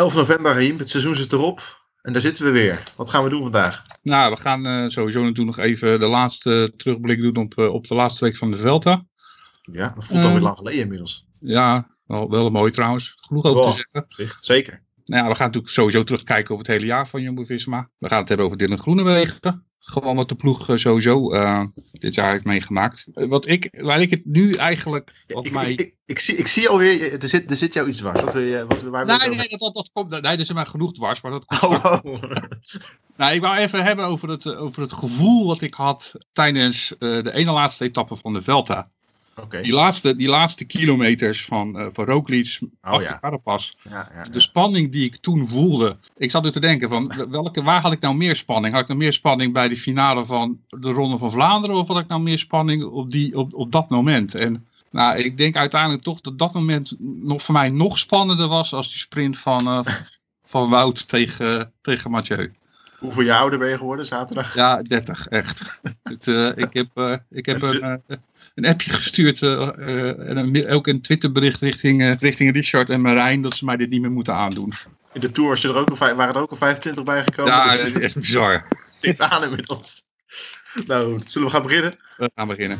11 november, Riem. Het seizoen zit erop. En daar zitten we weer. Wat gaan we doen vandaag? Nou, we gaan uh, sowieso natuurlijk nog even de laatste terugblik doen op, uh, op de laatste week van de Velta. Ja, dat voelt alweer uh, lang geleden inmiddels. Ja, wel, wel mooi trouwens. Genoeg over Wow. te zeggen. Zeker. Nou ja, we gaan natuurlijk sowieso terugkijken op het hele jaar van Jumbo-Visma. We gaan het hebben over Dylan Groenewegen. Gewoon wat de ploeg uh, sowieso uh, dit jaar heeft meegemaakt. Uh, wat ik, waar ik het nu eigenlijk... Wat ik, mij... ik, ik, ik, zie, ik zie alweer, er zit, er zit jou iets dwars. Wat we, wat we, waar nee, nee, dat, dat, dat komt... Nee, er is maar genoeg dwars, maar dat komt... Oh, oh. nou, ik wou even hebben over het, over het gevoel wat ik had tijdens de ene laatste etappe van de Velta. Okay. Die, laatste, die laatste kilometers van, uh, van Roglic oh, achter ja. Carapaz. Ja, ja, de spanning die ik toen voelde. Ik zat er te denken van, welke, waar had ik nou meer spanning? Had ik nou meer spanning bij de finale van de Ronde van Vlaanderen? Of had ik nou meer spanning op, die, op, op dat moment? En nou, ik denk uiteindelijk toch dat dat moment nog voor mij nog spannender was als die sprint van, uh, van Wout tegen, tegen Mathieu. Hoeveel jaar ouder ben je geworden zaterdag? Ja, 30, echt. het, uh, ik heb, uh, ik heb een, uh, een appje gestuurd en een, ook een Twitterbericht richting, richting Richard en Marijn dat ze mij dit niet meer moeten aandoen. In de Tour was je er ook al, waren er ook al 25 bij gekomen. Ja, dus dat is echt bizar. Dit aan inmiddels. Nou, zullen we gaan beginnen? We gaan beginnen.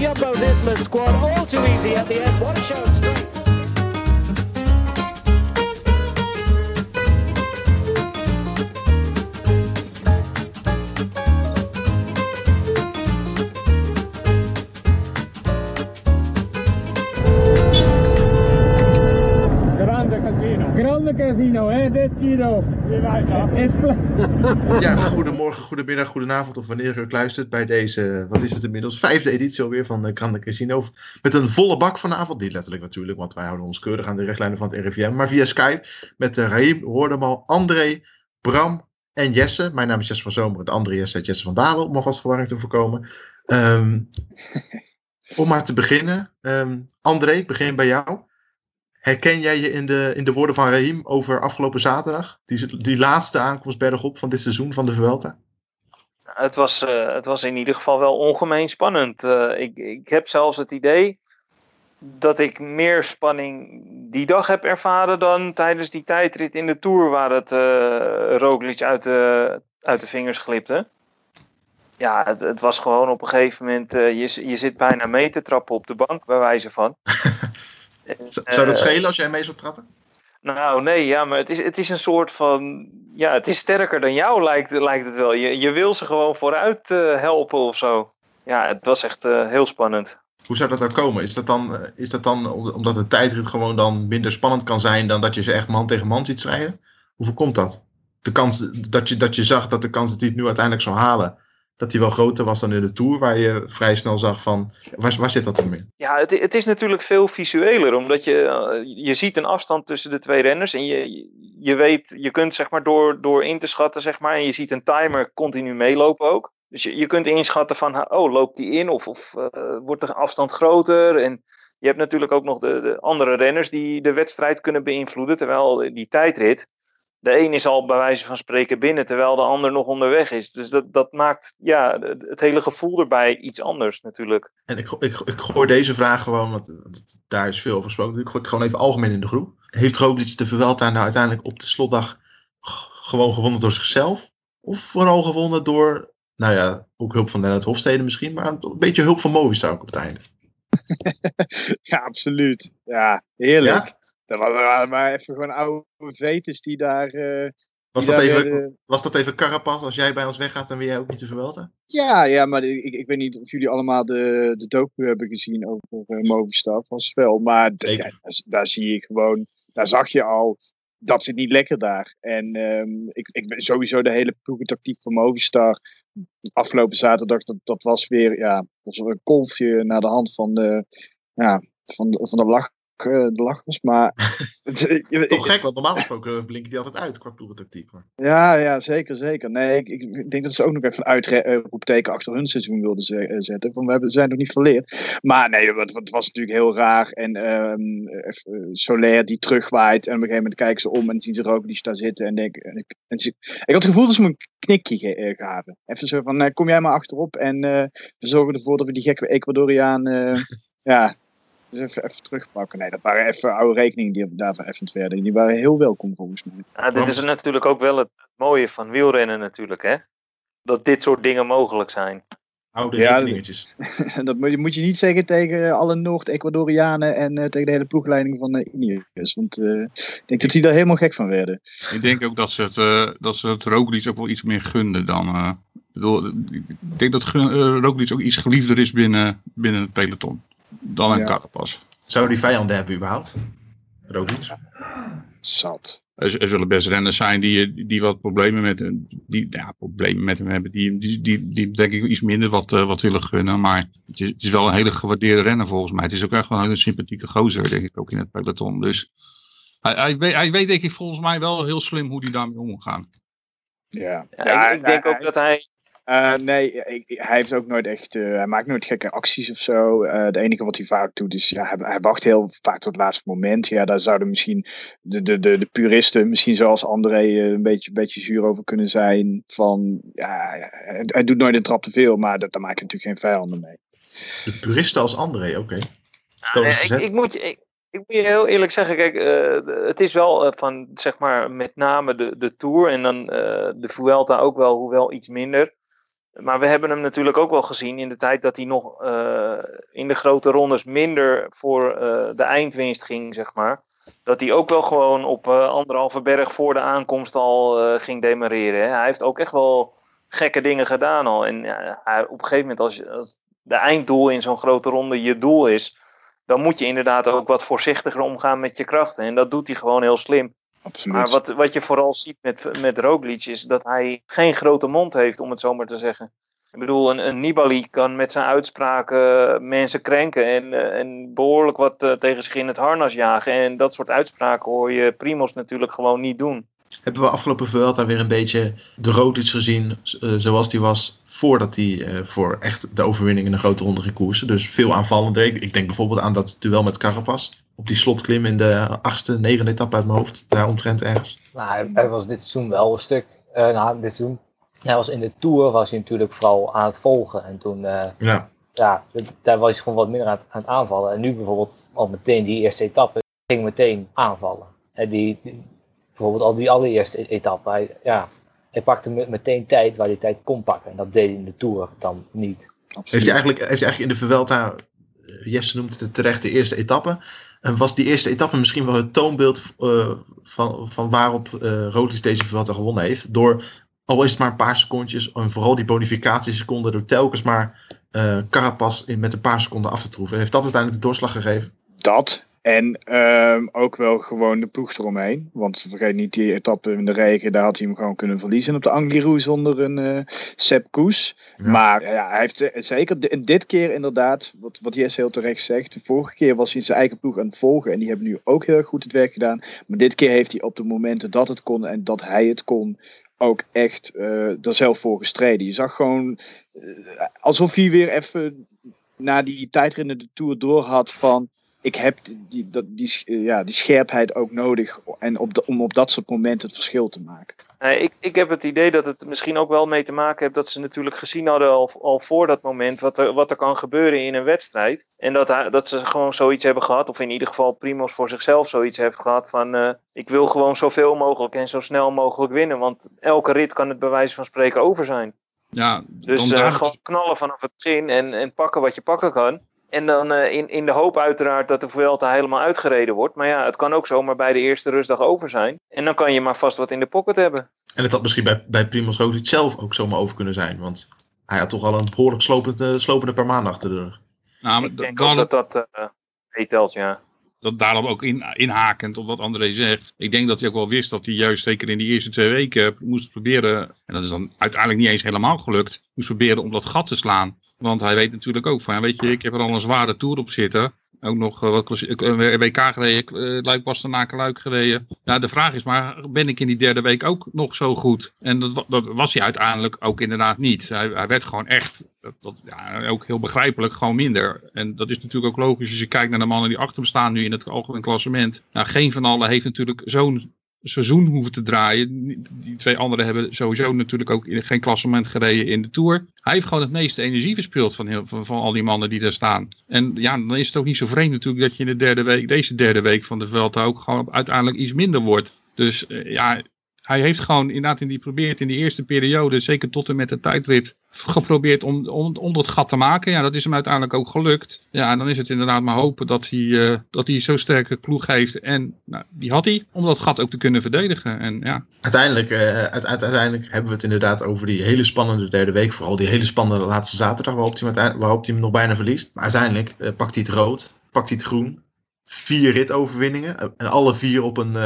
Jumbo Visma squad. All too easy at the end. What a show of strength. Grande casino, hè? Dit Giro. Is ja, goedemorgen, goedemiddag, goedenavond of wanneer u ook luistert bij deze, wat is het inmiddels, vijfde editie alweer van de Grande Casino. Met een volle bak vanavond, niet letterlijk natuurlijk, want wij houden ons keurig aan de richtlijnen van het RIVM, maar via Skype met uh, Raim, Hoordemal, André, Bram en Jesse. Mijn naam is Jesse van Zomer, de andere Jesse, Jesse van Dalen, om alvast verwarring te voorkomen. Um, om maar te beginnen, um, André, ik begin bij jou. Herken jij je in de, in de woorden van Raheem over afgelopen zaterdag? Die, die laatste aankomst bergop van dit seizoen van de Vuelta? Het was, uh, het was in ieder geval wel ongemeen spannend. Uh, ik, ik heb zelfs het idee dat ik meer spanning die dag heb ervaren dan tijdens die tijdrit in de Tour waar het uh, Roglic uit de, uit de vingers glipte. Ja, het, het was gewoon op een gegeven moment, je, je zit bijna mee te trappen op de bank bij wijze van. Zou dat schelen als jij mee zou trappen? Nou, nee, ja, maar het is, het is een soort van. Ja, het is sterker dan jou, lijkt, lijkt het wel. Je, je wil ze gewoon vooruit uh, helpen of zo. Ja, het was echt uh, heel spannend. Hoe zou dat nou komen? Is dat, dan, is dat dan omdat de tijdrit gewoon dan minder spannend kan zijn dan dat je ze echt man tegen man ziet strijden? Hoe voorkomt dat? De kans dat je, dat je zag dat de kans dat hij het nu uiteindelijk zou halen, dat die wel groter was dan in de Tour, waar je vrij snel zag van, waar, zit dat dan in? Ja, het, het, is natuurlijk veel visueler, omdat je, je ziet een afstand tussen de twee renners en je, je weet, je kunt zeg maar door, door in te schatten, zeg maar, en je ziet een timer continu meelopen ook. Dus je, je kunt inschatten van, oh, loopt die in of, of uh, wordt de afstand groter? En je hebt natuurlijk ook nog de, de andere renners die de wedstrijd kunnen beïnvloeden, terwijl die tijdrit, de een is al bij wijze van spreken binnen, terwijl de ander nog onderweg is. Dus dat, dat maakt ja, het hele gevoel erbij iets anders natuurlijk. En ik, ik, ik gooi deze vraag gewoon, want daar is veel over gesproken. Ik gooi gewoon even algemeen in de groep. Heeft Roglic de Vuelta nou uiteindelijk op de slotdag gewoon gewonnen door zichzelf? Of vooral gewonnen door, nou ja, ook hulp van Lennart Hofstede misschien, maar een beetje hulp van Movistar ook op het einde? ja, absoluut. Ja, heerlijk. Ja? Dat waren maar even gewoon oude veters die daar. Uh, was, die dat daar even, was dat even Carapas? Als jij bij ons weggaat, dan wil jij ook niet te verwelten? Ja, ja, maar ik, ik weet niet of jullie allemaal de, de docu hebben gezien over uh, Movistar van Svel. Maar ja, daar, daar, zie ik gewoon, daar zag je al, dat zit niet lekker daar. En um, ik, ik ben sowieso de hele ploegentactiek van Movistar. Afgelopen zaterdag, dat, dat was weer ja, was een kolfje naar de hand van de, ja, van de, van de lach eh, de lach was. Maar Toch gek, want normaal gesproken blinkt die altijd uit qua ploegentactiek. Maar... Ja, ja, zeker, zeker. Nee, ik, ik denk dat ze ook nog even een uitroepteken achter hun seizoen wilden eh, zetten. Van, we hebben, zijn nog niet verleerd. Maar nee, het, het was natuurlijk heel raar. En ehm eh, Soler die terugwaait. En op een gegeven moment kijken ze om en zien ze Roglic daar zitten. En denk, en ik, en ze- ik had het gevoel dat ze me een knikje ge- eh, gaven. Even zo van, eh, kom jij maar achterop. En eh, we zorgen ervoor dat we die gekke Ecuadoriaan... eh, ja, even, even terugpakken. Nee, dat waren even oude rekeningen die daar vereffend werden. Die waren heel welkom volgens mij. Ja, dit is natuurlijk ook wel het mooie van wielrennen natuurlijk, hè? Dat dit soort dingen mogelijk zijn. Oude Ja, rekeningetjes. dat moet je, moet je niet zeggen tegen alle Noord-Ecuadorianen en eh, tegen de hele ploegleiding van uh, Ineos. Want eh, ik denk dat die daar helemaal gek van werden. Ik denk ook dat ze het, eh dat ze het Roglic ook wel iets meer gunden dan... eh, ik bedoel, ik denk dat eh, Roglic ook iets geliefder is binnen, binnen het peloton. Dan een Ja. Zou die vijanden hebben überhaupt? Roglic? Zat. Er, er zullen best renners zijn die, die wat problemen met, hem- die, ja, problemen met hem hebben. Die, die, die, die denk ik iets minder wat, eh, wat willen gunnen. Maar het is, het is wel een hele gewaardeerde renner volgens mij. Het is ook echt wel een hele sympathieke gozer, denk ik, ook in het peloton. Dus hij, hij, weet, hij weet denk ik volgens mij wel heel slim hoe hij daarmee om moet gaan. Ja. Ja, ik, ik denk ook dat hij. Eh, nee, ik- hij heeft ook nooit echt. eh, hij maakt nooit gekke acties of zo. Eh het enige wat hij vaak doet is. Ja, hij, hij wacht heel vaak tot het laatste moment. Ja, daar zouden misschien de, de, de, de puristen, misschien zoals André, eh, een beetje, een beetje zuur over kunnen zijn. Van ja, hij, hij doet nooit een trap te veel, maar dat, daar maak je natuurlijk geen vijanden mee. De puristen als André, oké. Ik, moet je, ik, ik moet je heel eerlijk zeggen, kijk, eh, het is wel eh, van zeg maar met name de, de Tour en dan eh, de Vuelta ook wel, hoewel iets minder. Maar we hebben hem natuurlijk ook wel gezien in de tijd dat hij nog eh, in de grote rondes minder voor eh, de eindwinst ging, zeg maar. Dat hij ook wel gewoon op eh, anderhalve berg voor de aankomst al ging demareren. Hè. Hij heeft ook echt wel gekke dingen gedaan al. En ja, op een gegeven moment, als, als de einddoel in zo'n grote ronde je doel is, dan moet je inderdaad ook wat voorzichtiger omgaan met je krachten. En dat doet hij gewoon heel slim. Maar wat, wat je vooral ziet met, met Roglic is dat hij geen grote mond heeft, om het zo maar te zeggen. Ik bedoel, een, een Nibali kan met zijn uitspraken mensen krenken en, eh, en behoorlijk wat eh, tegen zich in het harnas jagen. En dat soort uitspraken hoor je Primos natuurlijk gewoon niet doen. Hebben we afgelopen Vuelta weer een beetje de Roglic gezien eh, zoals die was voordat hij eh, voor echt de overwinning in een grote ronde ging koersen. Dus veel aanvallender. Ik, ik denk bijvoorbeeld aan dat duel met Carapaz. Op die slotklim in de achtste, negende etappe uit mijn hoofd. Daar omtrent ergens. Nou, hij, was dit seizoen wel een stuk. eh nou, dit seizoen. Hij was in de Tour was hij natuurlijk vooral aan het volgen. En toen, Ja, ja, daar was hij gewoon wat minder aan, het- aan het aanvallen. En nu bijvoorbeeld al meteen die eerste etappe ging meteen aanvallen. En die- bijvoorbeeld al die allereerste e- etappe. Hij, ja, hij pakte me- meteen tijd waar hij tijd kon pakken. En dat deed hij in de Tour dan niet. heeft hij eigenlijk, heeft hij eigenlijk in de Vuelta, eh, Jesse noemt het terecht de eerste etappe. En was die eerste etappe misschien wel het toonbeeld eh, van, van waarop eh Roglic deze Vuelta gewonnen heeft. Door, al is het maar een paar secondjes, en vooral die bonificatieseconden, door telkens maar eh Carapaz in, met een paar seconden af te troeven. Heeft dat uiteindelijk de doorslag gegeven? Dat. En ehm, ook wel gewoon de ploeg eromheen. Want vergeet niet die etappe in de regen. Daar had hij hem gewoon kunnen verliezen op de Angliru zonder een eh Sepp Koes. Ja. Maar ja, hij heeft eh, zeker di- dit keer inderdaad, wat, wat Jesse heel terecht zegt. De vorige keer was hij zijn eigen ploeg aan het volgen. En die hebben nu ook heel erg goed het werk gedaan. Maar dit keer heeft hij op de momenten dat het kon en dat hij het kon. Ook echt eh er zelf voor gestreden. Je zag gewoon alsof hij weer even na die tijdrit in de Tour door had van ik heb die, dat, die, eh, ja, die scherpheid ook nodig en op de, om op dat soort momenten het verschil te maken. Nee, ik, ik heb het idee dat het misschien ook wel mee te maken heeft dat ze natuurlijk gezien hadden al, al voor dat moment wat er, wat er kan gebeuren in een wedstrijd. En dat, dat ze gewoon zoiets hebben gehad, of in ieder geval Primos voor zichzelf zoiets heeft gehad van eh, ik wil gewoon zoveel mogelijk en zo snel mogelijk winnen. Want elke rit kan het bij wijze van spreken over zijn. Ja, Dus eh, daar- gewoon knallen vanaf het begin en, en pakken wat je pakken kan. En dan eh, in, in de hoop uiteraard dat de Vuelta helemaal uitgereden wordt. Maar ja, het kan ook zomaar bij de eerste rustdag over zijn. En dan kan je maar vast wat in de pocket hebben. En het had misschien bij, bij Primoz Roglic zelf ook zomaar over kunnen zijn. Want hij had toch al een behoorlijk slopende, slopende per maand achter de rug. nou, maar Ik denk dat dat eh meetelt, ja. dat daarom ook in, inhakend op wat André zegt. Ik denk dat hij ook wel wist dat hij juist zeker in die eerste twee weken moest proberen, en dat is dan uiteindelijk niet eens helemaal gelukt, moest proberen om dat gat te slaan. Want hij weet natuurlijk ook van, weet je, ik heb er al een zware toer op zitten. Ook nog uh, wat een WK gereden, uh, Luik Bastenaken Luik gereden. Ja, de vraag is maar, ben ik in die derde week ook nog zo goed? En dat, dat was hij uiteindelijk ook inderdaad niet. Hij, hij werd gewoon echt, ja, ook heel begrijpelijk, gewoon minder. En dat is natuurlijk ook logisch als je kijkt naar de mannen die achter hem staan nu in het algemeen klassement. Nou, geen van allen heeft natuurlijk zo'n seizoen hoeven te draaien. Die twee anderen hebben sowieso natuurlijk ook geen klassement gereden in de Tour. Hij heeft gewoon het meeste energie verspeeld van, heel, van, al die mannen die daar staan. En ja, dan is het ook niet zo vreemd natuurlijk dat je in de derde week, deze derde week van de Vuelta ook gewoon uiteindelijk iets minder wordt. Dus uh, ja, hij heeft gewoon inderdaad in die probeert in die eerste periode, zeker tot en met de tijdrit, geprobeerd om, om, om dat gat te maken. Ja, dat is hem uiteindelijk ook gelukt. Ja, en dan is het inderdaad maar hopen dat hij, uh, dat hij zo'n sterke ploeg heeft. En nou, die had hij, om dat gat ook te kunnen verdedigen. En, ja. uiteindelijk, uh, uiteindelijk hebben we het inderdaad over die hele spannende derde week. Vooral die hele spannende laatste zaterdag waarop hij, waarop hij hem nog bijna verliest. Maar uiteindelijk uh, pakt hij het rood, pakt hij het groen. Vier ritoverwinningen. En alle vier op een,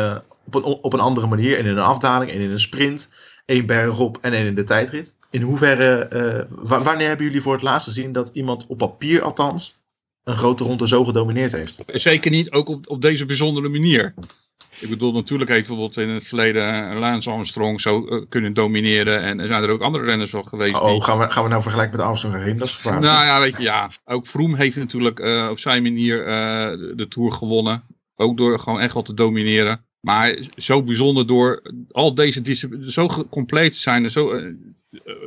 op, een, op een andere manier. En in een afdaling en in een sprint. Eén bergop en één in de tijdrit. In hoeverre, uh, wanneer hebben jullie voor het laatst gezien dat iemand op papier althans een grote ronde zo gedomineerd heeft? Zeker niet, ook op, op deze bijzondere manier. Ik bedoel, natuurlijk heeft bijvoorbeeld in het verleden Lance Armstrong zo uh, kunnen domineren. En er zijn er ook andere renners wel geweest. Oh, die... gaan, we, gaan we nou vergelijken met Armstrong en Reem? Dat is gevaarlijk. Nou ja, weet je, ja. Ook Vroom heeft natuurlijk uh, op zijn manier de, de Tour gewonnen. Ook door gewoon echt wel te domineren. Maar zo bijzonder door al deze zo compleet zijn. En zo,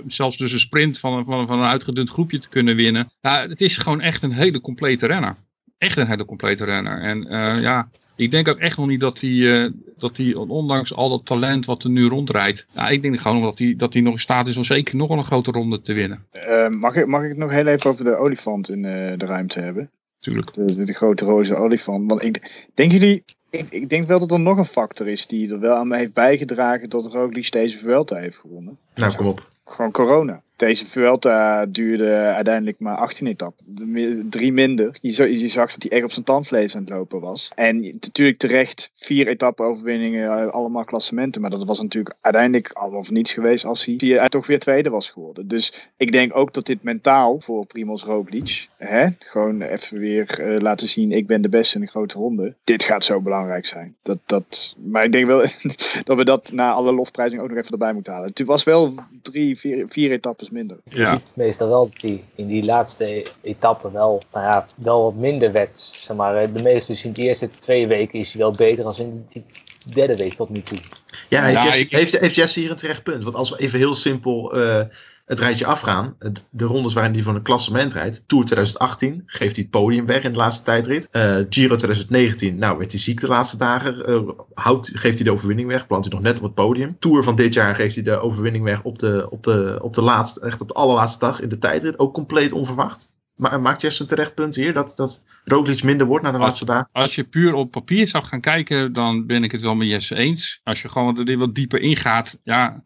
zelfs dus een sprint van, van, van een uitgedund groepje te kunnen winnen. Ja, het is gewoon echt een hele complete renner. Echt een hele complete renner. En uh, ja, ik denk ook echt nog niet dat hij, dat hij ondanks al dat talent wat er nu rondrijdt. Ja, ik denk gewoon dat hij, dat hij nog in staat is om zeker nog wel een grote ronde te winnen. Uh, mag, ik, mag ik het nog heel even over de olifant in uh, de ruimte hebben? Tuurlijk. De, de, de grote roze olifant. Want ik, denk jullie, ik, ik, denk wel dat er nog een factor is die er wel aan me heeft bijgedragen tot Roglic deze Vuelta heeft gewonnen. Nou, kom op. Gewoon corona. Deze Vuelta duurde uiteindelijk maar 18 etappen. Drie minder. Je, zag dat hij echt op zijn tandvlees aan het lopen was. En natuurlijk terecht vier etappen overwinningen, allemaal klassementen. Maar dat was natuurlijk uiteindelijk allemaal voor niets geweest als hij, hij toch weer tweede was geworden. Dus ik denk ook dat dit mentaal voor Primoz Roglic, hè, gewoon even weer uh, laten zien, ik ben de beste in de grote ronde. Dit gaat zo belangrijk zijn. Dat, dat, maar ik denk wel dat we dat na alle lofprijzing ook nog even erbij moeten halen. Het was wel drie, vier, vier etappes minder. Je ja. ziet meestal wel dat die in die laatste etappe wel, nou ja, wel wat minder werd. Zeg maar, de meeste dus in de eerste twee weken is hij wel beter dan in die derde week tot nu toe. Ja, heeft, ja, Jesse, ik... heeft, heeft Jesse hier een terecht punt. Want als we even heel simpel uh, het rijtje afgaan. De rondes waarin hij van een klassement rijdt. Tour 2018 geeft hij het podium weg in de laatste tijdrit. Uh, Giro 2019, nou werd hij ziek de laatste dagen. Uh, houdt, geeft hij de overwinning weg. Plant hij nog net op het podium. Tour van dit jaar geeft hij de overwinning weg op de, op de, op de laatste, echt op de allerlaatste dag in de tijdrit. Ook compleet onverwacht. Maar maakt Jesse een terecht punt hier dat, dat Roglic minder wordt na de als, laatste dagen? Als je puur op papier zou gaan kijken, dan ben ik het wel met Jesse eens. Als je gewoon er wat dieper ingaat, ja,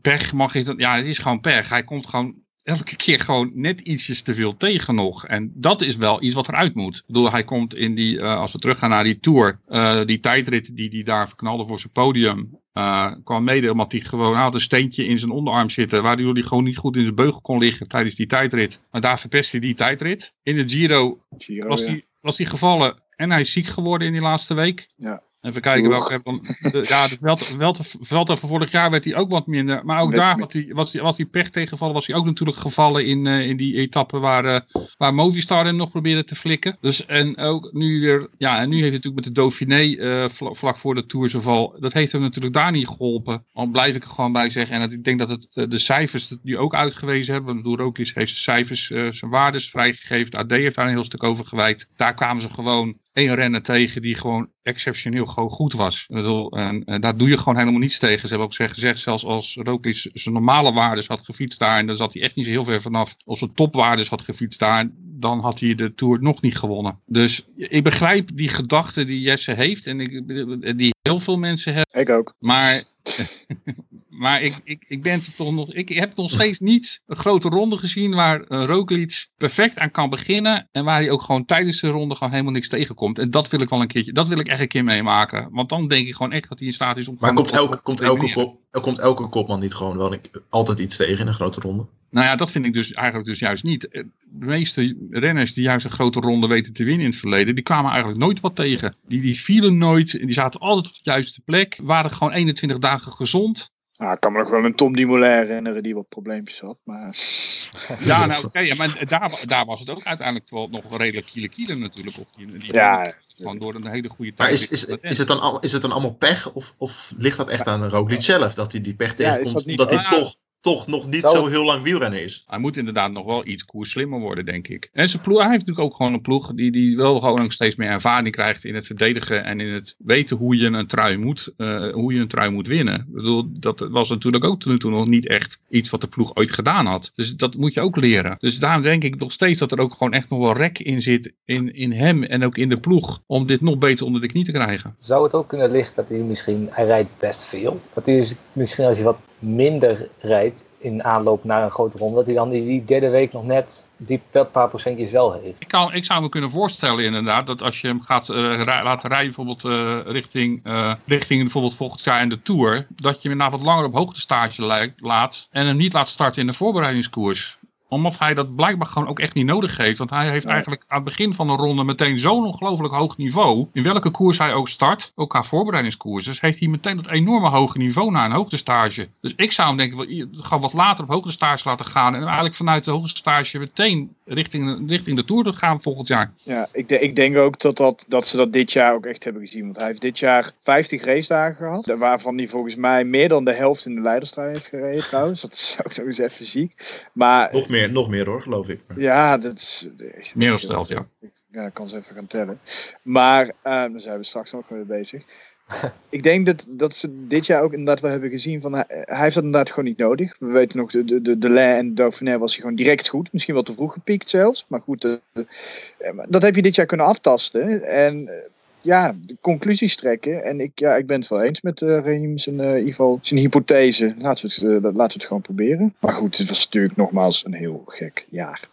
pech mag je dat, ja, het is gewoon pech. Hij komt gewoon elke keer gewoon net ietsjes te veel tegen nog. En dat is wel iets wat eruit moet. Ik bedoel, hij komt in die, uh, als we teruggaan naar die Tour, uh, die tijdrit die hij daar verknalde voor zijn podium. Uh, kwam mede omdat hij gewoon had een steentje in zijn onderarm zitten. Waardoor hij gewoon niet goed in zijn beugel kon liggen tijdens die tijdrit. Maar daar verpest hij die tijdrit. In de Giro, Giro was, ja. hij, was hij gevallen en hij is ziek geworden in die laatste week. Ja. Even kijken welke. De, ja, de veld, veld, van vorig jaar werd hij ook wat minder. Maar ook Met- daar was hij, was, hij, was hij pech tegengevallen. Was hij ook natuurlijk gevallen in, eh, in die etappe waar, eh, waar Movistar hem nog probeerde te flikken. Dus en ook nu weer. Ja, en nu heeft hij natuurlijk met de Dauphiné eh, vla- vlak voor de Tour zijn val. Dat heeft hem natuurlijk daar niet geholpen. Al blijf ik er gewoon bij zeggen. En dat, ik denk dat het, de cijfers die ook uitgewezen hebben. Want Roglic heeft zijn cijfers, zijn waardes vrijgegeven. AD heeft daar een heel stuk over gewijd. Daar kwamen ze gewoon één renner tegen die gewoon exceptioneel goed was. Ik bedoel, en, daar doe je gewoon helemaal niets tegen. Ze hebben ook gezegd, gezegd zelfs als Roglic zijn normale waardes had gefietst daar, en dan zat hij echt niet zo heel ver vanaf, als zijn topwaardes had gefietst daar, dan had hij de Tour nog niet gewonnen. Dus ik begrijp die gedachte die Jesse heeft, en ik, die heel veel mensen hebben, Ik ook. maar, maar ik, ik, ik ben het toch nog. Ik heb nog steeds niet een grote ronde gezien waar uh, Roglic perfect aan kan beginnen. En waar hij ook gewoon tijdens de ronde gewoon helemaal niks tegenkomt. En dat wil ik wel een keertje. Dat wil ik echt een keer meemaken. Want dan denk ik gewoon echt dat hij in staat is om. Maar komt op- elke, komt, elke kop, komt elke kopman niet gewoon wel altijd iets tegen in een grote ronde? Nou ja, dat vind ik dus eigenlijk dus juist niet. Eh, De meeste renners die juist een grote ronde weten te winnen in het verleden, die kwamen eigenlijk nooit wat tegen. Die, die vielen nooit, en die zaten altijd op de juiste plek, waren gewoon 21 dagen gezond. Nou, ik kan me nog wel een Tom Dumoulin herinneren die wat probleempjes had. Maar Ja, nou oké, ja, maar daar, daar was het ook uiteindelijk wel nog redelijk kiele kiele natuurlijk. Of die, die Ja, gewoon door een hele goede Maar is, is, is, het dan, al- is het dan allemaal pech? Of, of ligt dat echt aan Roglic zelf? Dat hij die pech tegenkomt dat niet- omdat hij toch, toch nog niet Zo. zo heel lang wielrenner is? Hij moet inderdaad nog wel iets koers slimmer worden, denk ik. En zijn ploeg, hij heeft natuurlijk ook gewoon een ploeg die, die wel gewoon nog steeds meer ervaring krijgt in het verdedigen en in het weten hoe je een trui moet, eh, hoe je een trui moet winnen. Ik bedoel, dat was natuurlijk ook tot nu toe nog niet echt iets wat de ploeg ooit gedaan had. Dus dat moet je ook leren. Dus daarom denk ik nog steeds dat er ook gewoon echt nog wel rek in zit in, in hem en ook in de ploeg om dit nog beter onder de knie te krijgen. Zou het ook kunnen liggen dat hij misschien, hij rijdt best veel. Dat hij dus misschien als je wat minder rijdt in aanloop naar een grote ronde, dat hij dan die, die derde week nog net die paar procentjes wel heeft. Ik, kan, ik zou me kunnen voorstellen inderdaad dat als je hem gaat eh, rij- laten rijden bijvoorbeeld eh, richting, eh, richting bijvoorbeeld volgend jaar in de Tour, dat je hem na wat langer op hoogtestage laat en hem niet laat starten in de voorbereidingskoers omdat hij dat blijkbaar gewoon ook echt niet nodig heeft. Want hij heeft eigenlijk aan het begin van de ronde meteen zo'n ongelooflijk hoog niveau. In welke koers hij ook start, ook qua voorbereidingskoerses, heeft hij meteen dat enorme hoge niveau na een hoogtestage. Dus ik zou hem denk ik gewoon wat later op hoogtestage laten gaan. En eigenlijk vanuit de hoogtestage meteen richting, richting de Tour te gaan volgend jaar. Ja, ik, de- ik denk ook dat, dat, dat ze dat dit jaar ook echt hebben gezien. Want hij heeft dit jaar 50 racedagen gehad. Waarvan hij volgens mij meer dan de helft in de leiderstrui heeft gereden trouwens. Dat is ook nog eens even ziek. Maar Nog meer, nog meer hoor, geloof ik. ja, dat is echt... Meer dan de helft, ja. Ja, ik kan ze even gaan tellen. Maar eh, daar zijn we straks nog mee bezig. Ik denk dat, dat ze dit jaar ook inderdaad wel hebben gezien van hij, hij heeft dat inderdaad gewoon niet nodig. We weten nog, de, de, de, de Lay en Dauphiné was hij gewoon direct goed. Misschien wel te vroeg gepiekt zelfs. Maar goed, eh, eh, dat heb je dit jaar kunnen aftasten. En eh, ja, de conclusies trekken. En ik, ja, ik ben het wel eens met eh Reem zijn, eh, geval zijn hypothese. Laten het, eh, laten we het gewoon proberen. Maar goed, het was natuurlijk nogmaals een heel gek jaar.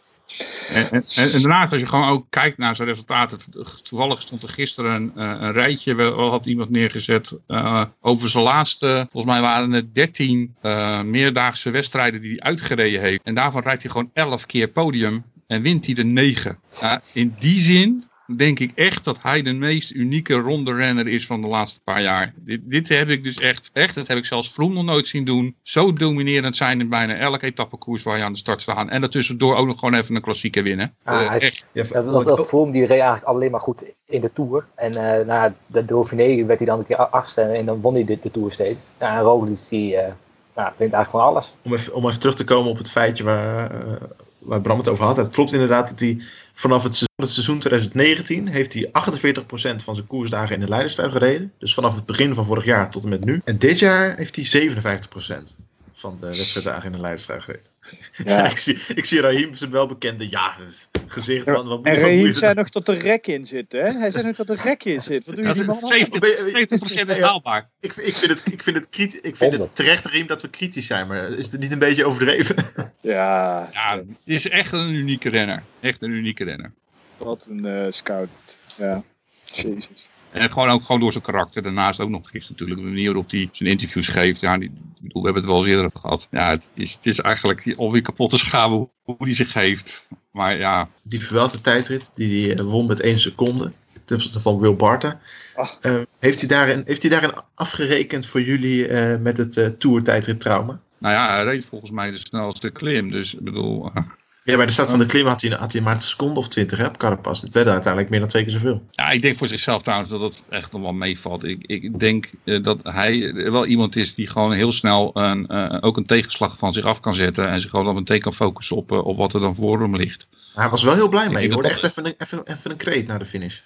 En, en, daarnaast, als je gewoon ook kijkt naar zijn resultaten. Toevallig stond er gisteren een, eh, een rijtje, wel had iemand neergezet. eh, over zijn laatste, volgens mij waren het 13 eh, meerdaagse wedstrijden die hij uitgereden heeft. En daarvan rijdt hij gewoon 11 keer podium en wint hij de 9. Ja, in die zin denk ik echt dat hij de meest unieke ronde renner is van de laatste paar jaar. Dit, dit heb ik dus echt, echt, dat heb ik zelfs Vroom nog nooit zien doen. Zo dominerend zijn in bijna elke etappekoers waar je aan de start staat. En daartussendoor ook nog gewoon even een klassieker winnen. Ah, Eh, hij is- echt. Ja, Dat, dat, dat Froome die reed eigenlijk alleen maar goed in de Tour. En eh na de Dauphiné werd hij dan een keer achtste en dan won hij de, de Tour steeds. Ja, en Roglic die eh nou, wint eigenlijk gewoon alles. om, even, om even terug te komen op het feitje waar, eh, waar Bram het over had. Het klopt inderdaad dat hij vanaf het seizoen, het seizoen 2019 heeft hij 48% van zijn koersdagen in de leiderstuig gereden. Dus vanaf het begin van vorig jaar tot en met nu. En dit jaar heeft hij 57% van de wedstrijddagen in de gereden. Ja. ik, zie, ik zie Raheem zijn welbekende ja gezicht van wat En Raheem zei nog dat er rek in zit, hè? Hij zei nog dat er rek in zit. Wat doe je Dat die is man aan? 70, 70% is haalbaar. ik, ik vind het, ik vind het, kriti- ik vind het terecht, Raheem, dat we kritisch zijn. Maar is het niet een beetje overdreven? Ja, Ja, het is echt een unieke renner. Echt een unieke renner. wat een eh, scout. Ja, jezus. En gewoon ook gewoon door zijn karakter. Daarnaast ook nog gisteren natuurlijk. De manier waarop hij zijn interviews geeft. Ja, die, ik bedoel, we hebben het wel eens eerder gehad. Ja, het is, het is eigenlijk alweer kapot te schamen hoe, hoe hij zich geeft. Maar ja, die Vuelta tijdrit, die hij eh, won met 1 seconde, ten opzichte van Will Barta. Ah. Eh, heeft, hij daarin, heeft hij daarin afgerekend voor jullie eh, met het eh Tour tijdrit trauma? nou ja, hij reed volgens mij de snelste klim. Dus ik bedoel, eh, Ja, bij de start van de klim had hij, had hij maar een seconde of twintig op Carapaz. Het werd uiteindelijk meer dan twee keer zoveel. ja, ik denk voor zichzelf trouwens dat het echt nog wel meevalt. Ik, ik denk eh, dat hij wel iemand is die gewoon heel snel een, eh, ook een tegenslag van zich af kan zetten. En zich gewoon dan meteen kan focussen op, eh, op wat er dan voor hem ligt. Maar hij was wel heel blij Ik mee. Je hoorde dat echt even een, even, even een kreet na de finish.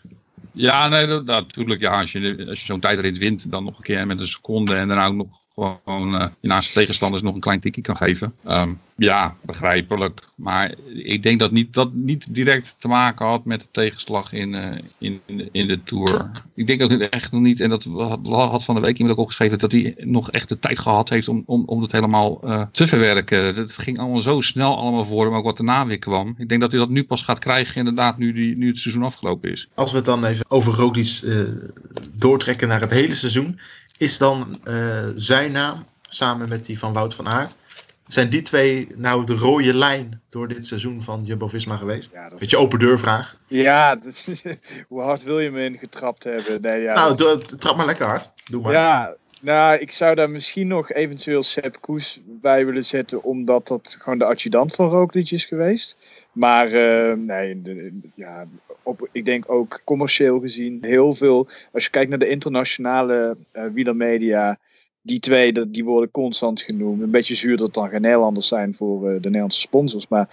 Ja, nee, dat, dat- natuurlijk. Ja, als je, als je zo'n tijdrit wint, dan nog een keer met een seconde en daarna ook nog gewoon uh, naast de tegenstanders nog een klein tikje kan geven. Um, ja, begrijpelijk. Maar ik denk dat niet, dat niet direct te maken had met de tegenslag in, uh, in, in de Tour. Ik denk dat het echt nog niet, en dat had van de week iemand ook opgeschreven, dat hij nog echt de tijd gehad heeft om, om, om het helemaal uh, te verwerken. Het ging allemaal zo snel allemaal voor hem, ook wat daarna weer kwam. Ik denk dat hij dat nu pas gaat krijgen, inderdaad, nu, die, nu het seizoen afgelopen is. Als we het dan even over Roglic doortrekken naar het hele seizoen, is dan zijn naam samen met die van Wout van Aert. Zijn die twee nou de rode lijn door dit seizoen van Jumbo-Visma geweest? Ja, dat... Beetje open deurvraag. Ja, hoe hard wil je me in getrapt hebben? Nee, ja, nou, dat... trap maar lekker hard. Doe maar. Ja, nou, ik zou daar misschien nog eventueel Sepp Koes bij willen zetten, omdat dat gewoon de adjudant van Roglic is geweest. Maar uh, nee, ja, op, ik denk ook commercieel gezien heel veel. Als je kijkt naar de internationale uh, wielermedia, die twee die worden constant genoemd. Een beetje zuur dat dan geen Nederlanders zijn voor uh, de Nederlandse sponsors. Maar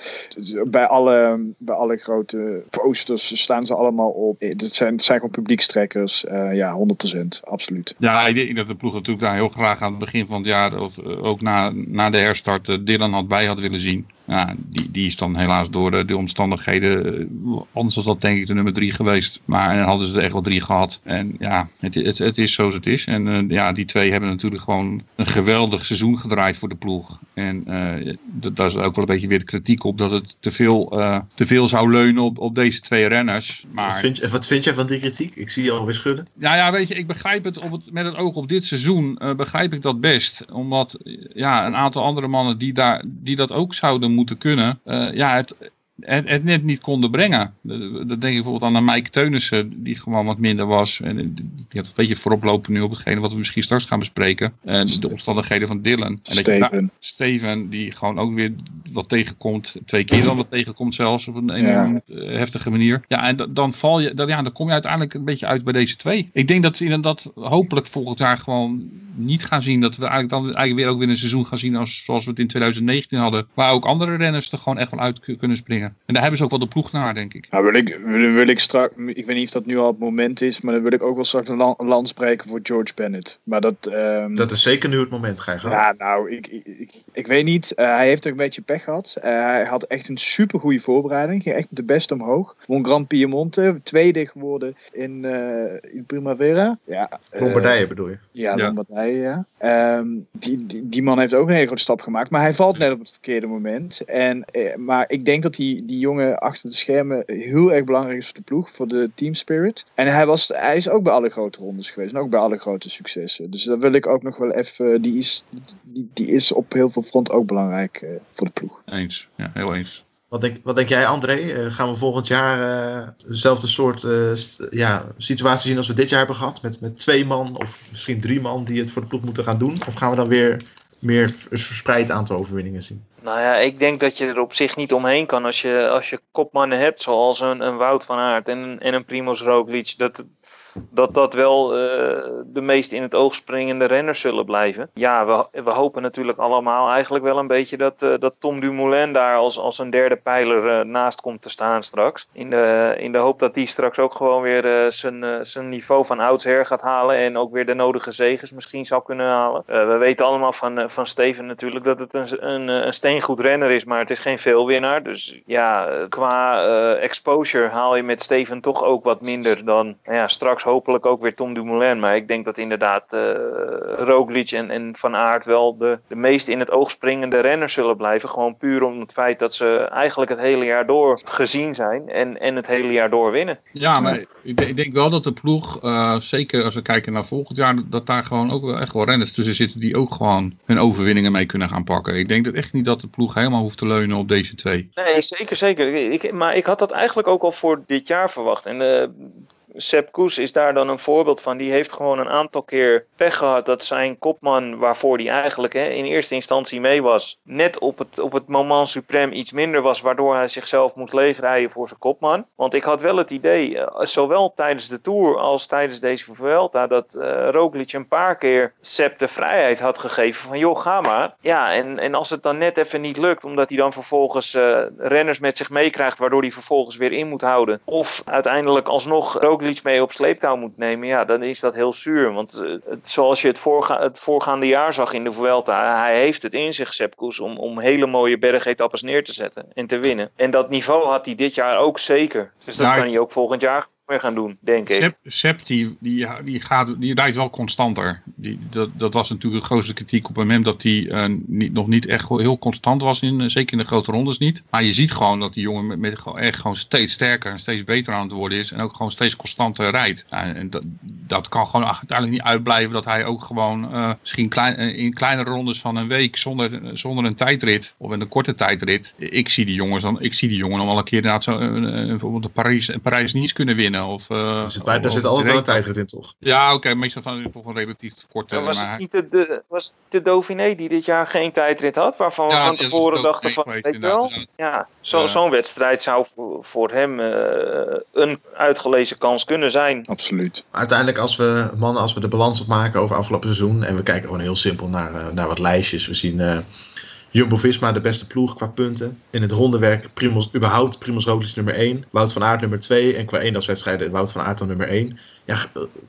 bij alle, bij alle grote posters staan ze allemaal op. Het zijn, zijn gewoon publiekstrekkers. Ja, 100%. Absoluut. Ja, ik denk dat de ploeg natuurlijk daar heel graag aan het begin van het jaar. Of ook na, na de herstart Dylan had bij had willen zien. Ja, die, die is dan helaas door de, de omstandigheden, anders was dat denk ik de nummer drie geweest. Maar en hadden ze er echt wel drie gehad. En ja, het, het, het is zoals het is. En uh, ja, die twee hebben natuurlijk gewoon een geweldig seizoen gedraaid voor de ploeg. En uh, daar is ook wel een beetje weer de kritiek op dat het te veel, uh, te veel zou leunen op, op deze twee renners. Maar... Wat, vind je, wat vind jij van die kritiek? Ik zie je alweer schudden. Ja, ja weet je, ik begrijp het, op het met het oog op dit seizoen, begrijp ik dat best. Omdat ja, een aantal andere mannen die, daar, die dat ook zouden moeten kunnen. Uh, ja, het, het, het, net niet konden brengen. Dat denk ik bijvoorbeeld aan Mike Teunissen, die gewoon wat minder was. En die had een beetje voorop lopen nu op hetgene wat we misschien straks gaan bespreken. En de omstandigheden van Dylan. En Steven. Steven, die gewoon ook weer wat tegenkomt. Twee keer dan wat tegenkomt zelfs op een enorm ja. heftige manier. Ja, en dan, val je, dan, ja, dan kom je uiteindelijk een beetje uit bij deze twee. Ik denk dat we dat hopelijk volgend jaar gewoon niet gaan zien. Dat we eigenlijk dan eigenlijk weer ook weer een seizoen gaan zien als, zoals we het in 2019 hadden. Waar ook andere renners er gewoon echt wel uit kunnen springen. En daar hebben ze ook wel de ploeg naar, denk ik. Nou, wil ik, wil, wil ik straks, ik weet niet of dat nu al het moment is, maar dan wil ik ook wel straks een, land spreken voor George Bennett. Maar dat, um... dat is zeker nu het moment, Gijs. Ja, nou, ik, ik, ik, ik weet niet. Uh, hij heeft er een beetje pech gehad. Uh, hij had echt een super goede voorbereiding. Ging echt de beste omhoog. Won Grand Piemonte. Tweede geworden in, uh, in Primavera. Ja, Lombardije bedoel je? Ja, Lombardije, ja. Um, die, die, die, man heeft ook een hele grote stap gemaakt. Maar hij valt net op het verkeerde moment. En, maar ik denk dat hij die jongen achter de schermen heel erg belangrijk is voor de ploeg, voor de team spirit. En hij, was, hij is ook bij alle grote rondes geweest en ook bij alle grote successen. Dus daar wil ik ook nog wel even, die is, die, die is op heel veel front ook belangrijk uh, voor de ploeg. Eens, ja, heel eens. Wat denk, wat denk jij, André? Uh, gaan we volgend jaar uh, dezelfde soort uh, ja, situatie zien als we dit jaar hebben gehad? Met, met twee man of misschien drie man die het voor de ploeg moeten gaan doen? Of gaan we dan weer meer verspreid aantal overwinningen zien? Nou ja, ik denk dat je er op zich niet omheen kan als je, als je kopmannen hebt, zoals een, een Wout van Aert en, en een Primoz Roglic. Dat, dat dat wel uh, de meest in het oog springende renners zullen blijven. Ja, we, we hopen natuurlijk allemaal eigenlijk wel een beetje dat, uh, dat Tom Dumoulin daar als, als een derde pijler uh, naast komt te staan straks. In de, in de hoop dat hij straks ook gewoon weer zijn, zijn niveau van oudsher gaat halen en ook weer de nodige zegens misschien zou kunnen halen. we weten allemaal van, van Steven natuurlijk dat het een, een, een steengoed renner is, maar het is geen veelwinnaar. Dus ja, qua exposure haal je met Steven toch ook wat minder dan nou ja, straks hopelijk ook weer Tom Dumoulin. Maar ik denk dat inderdaad uh, Roglic en, en Van Aert wel de, de meest in het oog springende renners zullen blijven. Gewoon puur om het feit dat ze eigenlijk het hele jaar door gezien zijn en, en het hele jaar door winnen. Ja, maar ik, ik denk wel dat de ploeg, uh, zeker als we kijken naar volgend jaar, dat daar gewoon ook wel echt wel renners tussen zitten die ook gewoon hun overwinningen mee kunnen gaan pakken. Ik denk dat echt niet dat de ploeg helemaal hoeft te leunen op deze twee. Nee, zeker, zeker. Ik, maar ik had dat eigenlijk ook al voor dit jaar verwacht. En uh, Sepp Koes is daar dan een voorbeeld van. Die heeft gewoon een aantal keer pech gehad dat zijn kopman, waarvoor hij eigenlijk hè, in eerste instantie mee was, net op het, op het moment suprem iets minder was, waardoor hij zichzelf moest leegrijden voor zijn kopman. Want ik had wel het idee, eh, zowel tijdens de Tour als tijdens deze Vuelta, dat uh, Roglic een paar keer Sepp de vrijheid had gegeven van joh, ga maar. Ja, en, en als het dan net even niet lukt, omdat hij dan vervolgens uh, renners met zich meekrijgt, waardoor hij vervolgens weer in moet houden. Of uiteindelijk alsnog Roglic Roglic mee op sleeptouw moet nemen, ja, dan is dat heel zuur. Want eh, het, zoals je het, voorga het voorgaande jaar zag in de Vuelta, hij heeft het in zich, Sepp Koes, om, om hele mooie bergetappes neer te zetten en te winnen. En dat niveau had hij dit jaar ook zeker. Dus dat Nou, kan hij ook volgend jaar weer gaan doen, denk ik. Sepp, die, die, die, gaat, die rijdt wel constanter. Die, dat, dat was natuurlijk de grootste kritiek op hem, dat hij eh, niet, nog niet echt heel constant was, in, eh, zeker in de grote rondes niet. Maar je ziet gewoon dat die jongen met, met echt gewoon steeds sterker en steeds beter aan het worden is. En ook gewoon steeds constanter rijdt. En dat, dat kan gewoon uiteindelijk niet uitblijven dat hij ook gewoon eh, misschien klein, in kleinere rondes van een week zonder, zonder een tijdrit of in een korte tijdrit. Ik zie die jongens dan, ik zie die jongen dan wel een keer inderdaad zo, bijvoorbeeld de Parijs, Parijs Nice kunnen winnen. Of, eh, Daar zit, bij, daar of- zit altijd wel een tijdrit in, toch? Ja, oké, meestal van toch een relatief korte. Ja, was, maar- het niet de, de, was het de Dauphiné die dit jaar geen tijdrit had? Waarvan Ja, we van tevoren dachten van, geweest, weet je wel? inderdaad. Ja, zo- Ja. zo'n wedstrijd zou voor, voor hem eh, een uitgelezen kans kunnen zijn. Absoluut. Maar uiteindelijk, als we, mannen, als we de balans opmaken over afgelopen seizoen. en we kijken gewoon heel simpel naar, eh, naar wat lijstjes. We zien eh, Jumbo-Visma de beste ploeg qua punten. In het rondewerk Primos, überhaupt Primoz Roglic nummer 1. Wout van Aert nummer 2. En qua eendagswedstrijden Wout van Aert dan nummer 1. Ja,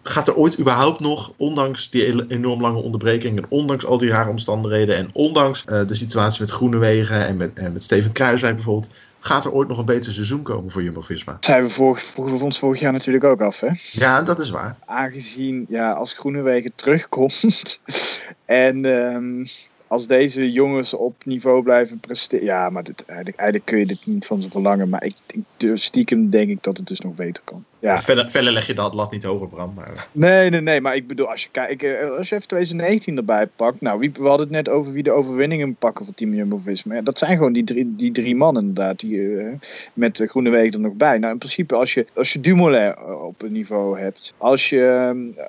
gaat er ooit überhaupt nog, ondanks die enorm lange onderbreking... en ondanks al die rare omstandigheden... en ondanks eh, de situatie met Groenewegen en met, en met Steven Kruiswijk bijvoorbeeld... gaat er ooit nog een beter seizoen komen voor Jumbo-Visma? Zijn we vorig, vroegen we ons vorig jaar natuurlijk ook af, hè? Ja, dat is waar. Aangezien, ja, als Groenewegen terugkomt en ehm, als deze jongens op niveau blijven presteren. Ja, maar dit, eigenlijk, eigenlijk kun je dit niet van ze verlangen. Maar ik, ik durf stiekem denk ik dat het dus nog beter kan. Ja, Verder, verder leg je dat lat niet hoger, Bram. Maar... nee, nee, nee. Maar ik bedoel, als je kijkt, eh, als je even 2019 erbij pakt. Nou, wie, we hadden het net over wie de overwinningen pakken voor Team Jumbo-Visma. Ja, dat zijn gewoon die drie, die drie mannen inderdaad. Die, eh, met uh, Groenewegen er nog bij. Nou, in principe als je, als je Dumoulin eh, op een niveau hebt. Als je, ehm,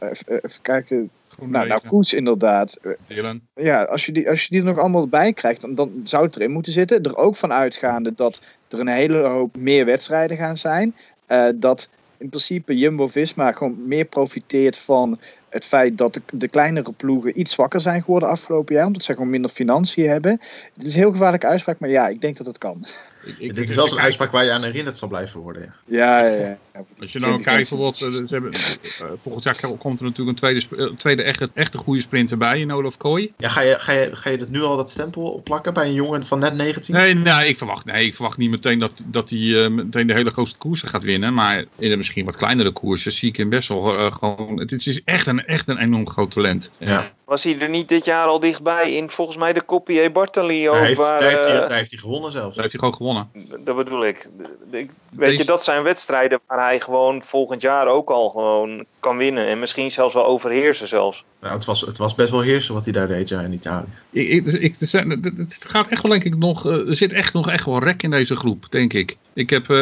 eh, even, even kijken. Nou, nou, inderdaad. Eh, Dylan. Ja, als je, die, als je die er nog allemaal bij krijgt, dan, dan zou het erin moeten zitten. Er ook van uitgaande dat er een hele hoop meer wedstrijden gaan zijn. Eh, dat in principe Jumbo-Visma gewoon meer profiteert van het feit dat de, de kleinere ploegen iets zwakker zijn geworden afgelopen jaar. Omdat ze gewoon minder financiën hebben. Het is een heel gevaarlijke uitspraak, maar ja, ik denk dat het kan. Ik- ik- Dit is wel zo'n uitspraak waar je aan herinnerd zal blijven worden. Ja. Ja, ja, ja. Als je nou kijkt, bijvoorbeeld, eh, ze hebben, eh, volgend jaar komt er natuurlijk een tweede, eh, tweede echte, echte goede sprinter bij in Olaf Kooi. Ja, ga, je, ga, je, ga je dat nu al dat stempel opplakken bij een jongen van net 19? Nee, nee, ik verwacht, nee, ik verwacht niet meteen dat, dat hij eh, meteen de hele grootste koersen gaat winnen. Maar in de misschien wat kleinere koersen zie ik hem best wel eh, gewoon. Het is echt een, echt een enorm groot talent. Ja. Was hij er niet dit jaar al dichtbij in volgens mij de Copier Bartali ook? Daar heeft, waar, daar, heeft hij, eh, daar heeft hij gewonnen zelfs. Daar heeft hij gewoon gewonnen. Dat bedoel ik. ik weet Deze- je, dat zijn wedstrijden waar hij gewoon volgend jaar ook al gewoon kan winnen. En misschien zelfs wel overheersen zelfs. Nou, het, was, het was best wel heersen wat hij daar deed ja, in Italië. Ik, ik, er zijn- het- het gaat echt wel, denk ik, nog. eh, Er zit echt nog echt wel rek in deze groep, denk ik. Ik heb eh,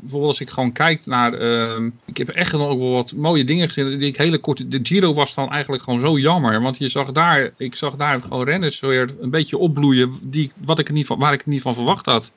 bijvoorbeeld als ik gewoon kijk naar. ehm, ik heb echt nog wel wat mooie dingen gezien. Die ik hele kort. De Giro was dan eigenlijk gewoon zo jammer. Want je zag daar. Ik zag daar gewoon renners weer een beetje opbloeien. Die, wat ik er niet van, waar ik er niet van verwacht had.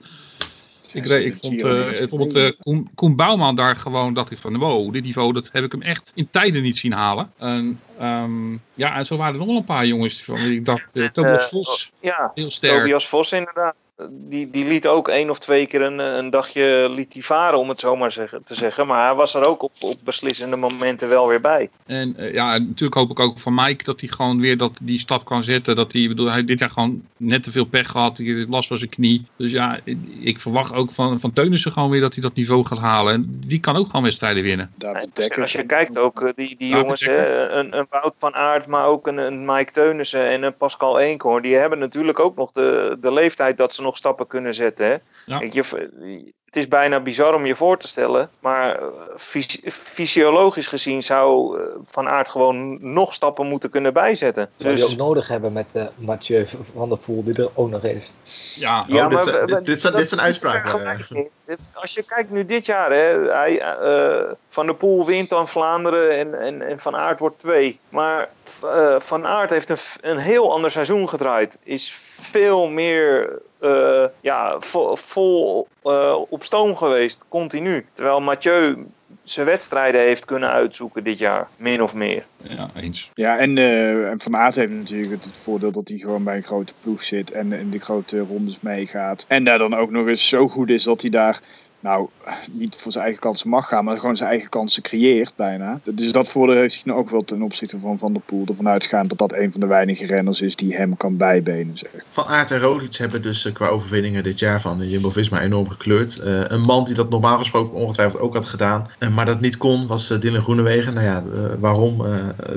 Ik, reed- ik vond eh, bijvoorbeeld eh, Koen, Koen Bouwman daar gewoon, dacht ik van wow, dit niveau, dat heb ik hem echt in tijden niet zien halen. En, ehm, ja, en zo waren er nog wel een paar jongens van ik dacht, eh, Thomas Eh, Vos, Ja, heel sterk. Tobias Vos inderdaad. Die, die liet ook één of twee keer een, een dagje liet hij varen, om het zo maar zeggen, te zeggen. Maar hij was er ook op, op beslissende momenten wel weer bij. En eh, ja, natuurlijk hoop ik ook van Mike dat hij gewoon weer dat, die stap kan zetten. Dat hij, bedoel, hij dit jaar gewoon net te veel pech gehad. Hij last van zijn knie. Dus ja, ik- verwacht ook van, van Teunissen gewoon weer dat hij dat niveau gaat halen. En die kan ook gewoon wedstrijden winnen. Dus als je kijkt ook, eh, die, die jongens, hè, een, een Wout van Aert, maar ook een, een Mike Teunissen en een Pascal Eenkhoorn. Die hebben natuurlijk ook nog de, de leeftijd dat ze nog stappen kunnen zetten. Hè? Ja. Je, het is bijna bizar om je voor te stellen. Maar eh, fys- fysiologisch gezien zou eh, Van Aert gewoon nog stappen moeten kunnen bijzetten. Zou je Dus, ook nodig hebben met eh Mathieu van der Poel, die er ook nog is. Ja, Oh, dit zijn- we- dit- we- dit zijn- dit zijn is uitspraken, niet vergelijking. Dit- Als je kijkt nu dit jaar, hè, hij, eh, Van der Poel wint dan Vlaanderen en, en, en Van Aert wordt twee. Maar eh, Van Aert heeft een, een heel ander seizoen gedraaid. Is veel meer eh, ja, vol, vol eh, op stoom geweest, continu. Terwijl Mathieu zijn wedstrijden heeft kunnen uitzoeken dit jaar, min of meer. ja eens. Ja, en, eh, Van Aert heeft natuurlijk het, het voordeel dat hij gewoon bij een grote ploeg zit en in de grote rondes meegaat. En daar dan ook nog eens zo goed is dat hij daar, nou, niet voor zijn eigen kansen mag gaan, maar gewoon zijn eigen kansen creëert bijna. Dus dat voordeel heeft hij ook wel ten opzichte van Van der Poel. Ervan uitgaand dat dat een van de weinige renners is die hem kan bijbenen. Zeg. Van Aert en Roglic hebben dus eh, qua overwinningen dit jaar van de Jumbo-Visma enorm gekleurd. Eh, een man die dat normaal gesproken ongetwijfeld ook had gedaan, eh, maar dat niet kon, was Dylan Groenewegen. Nou ja, waarom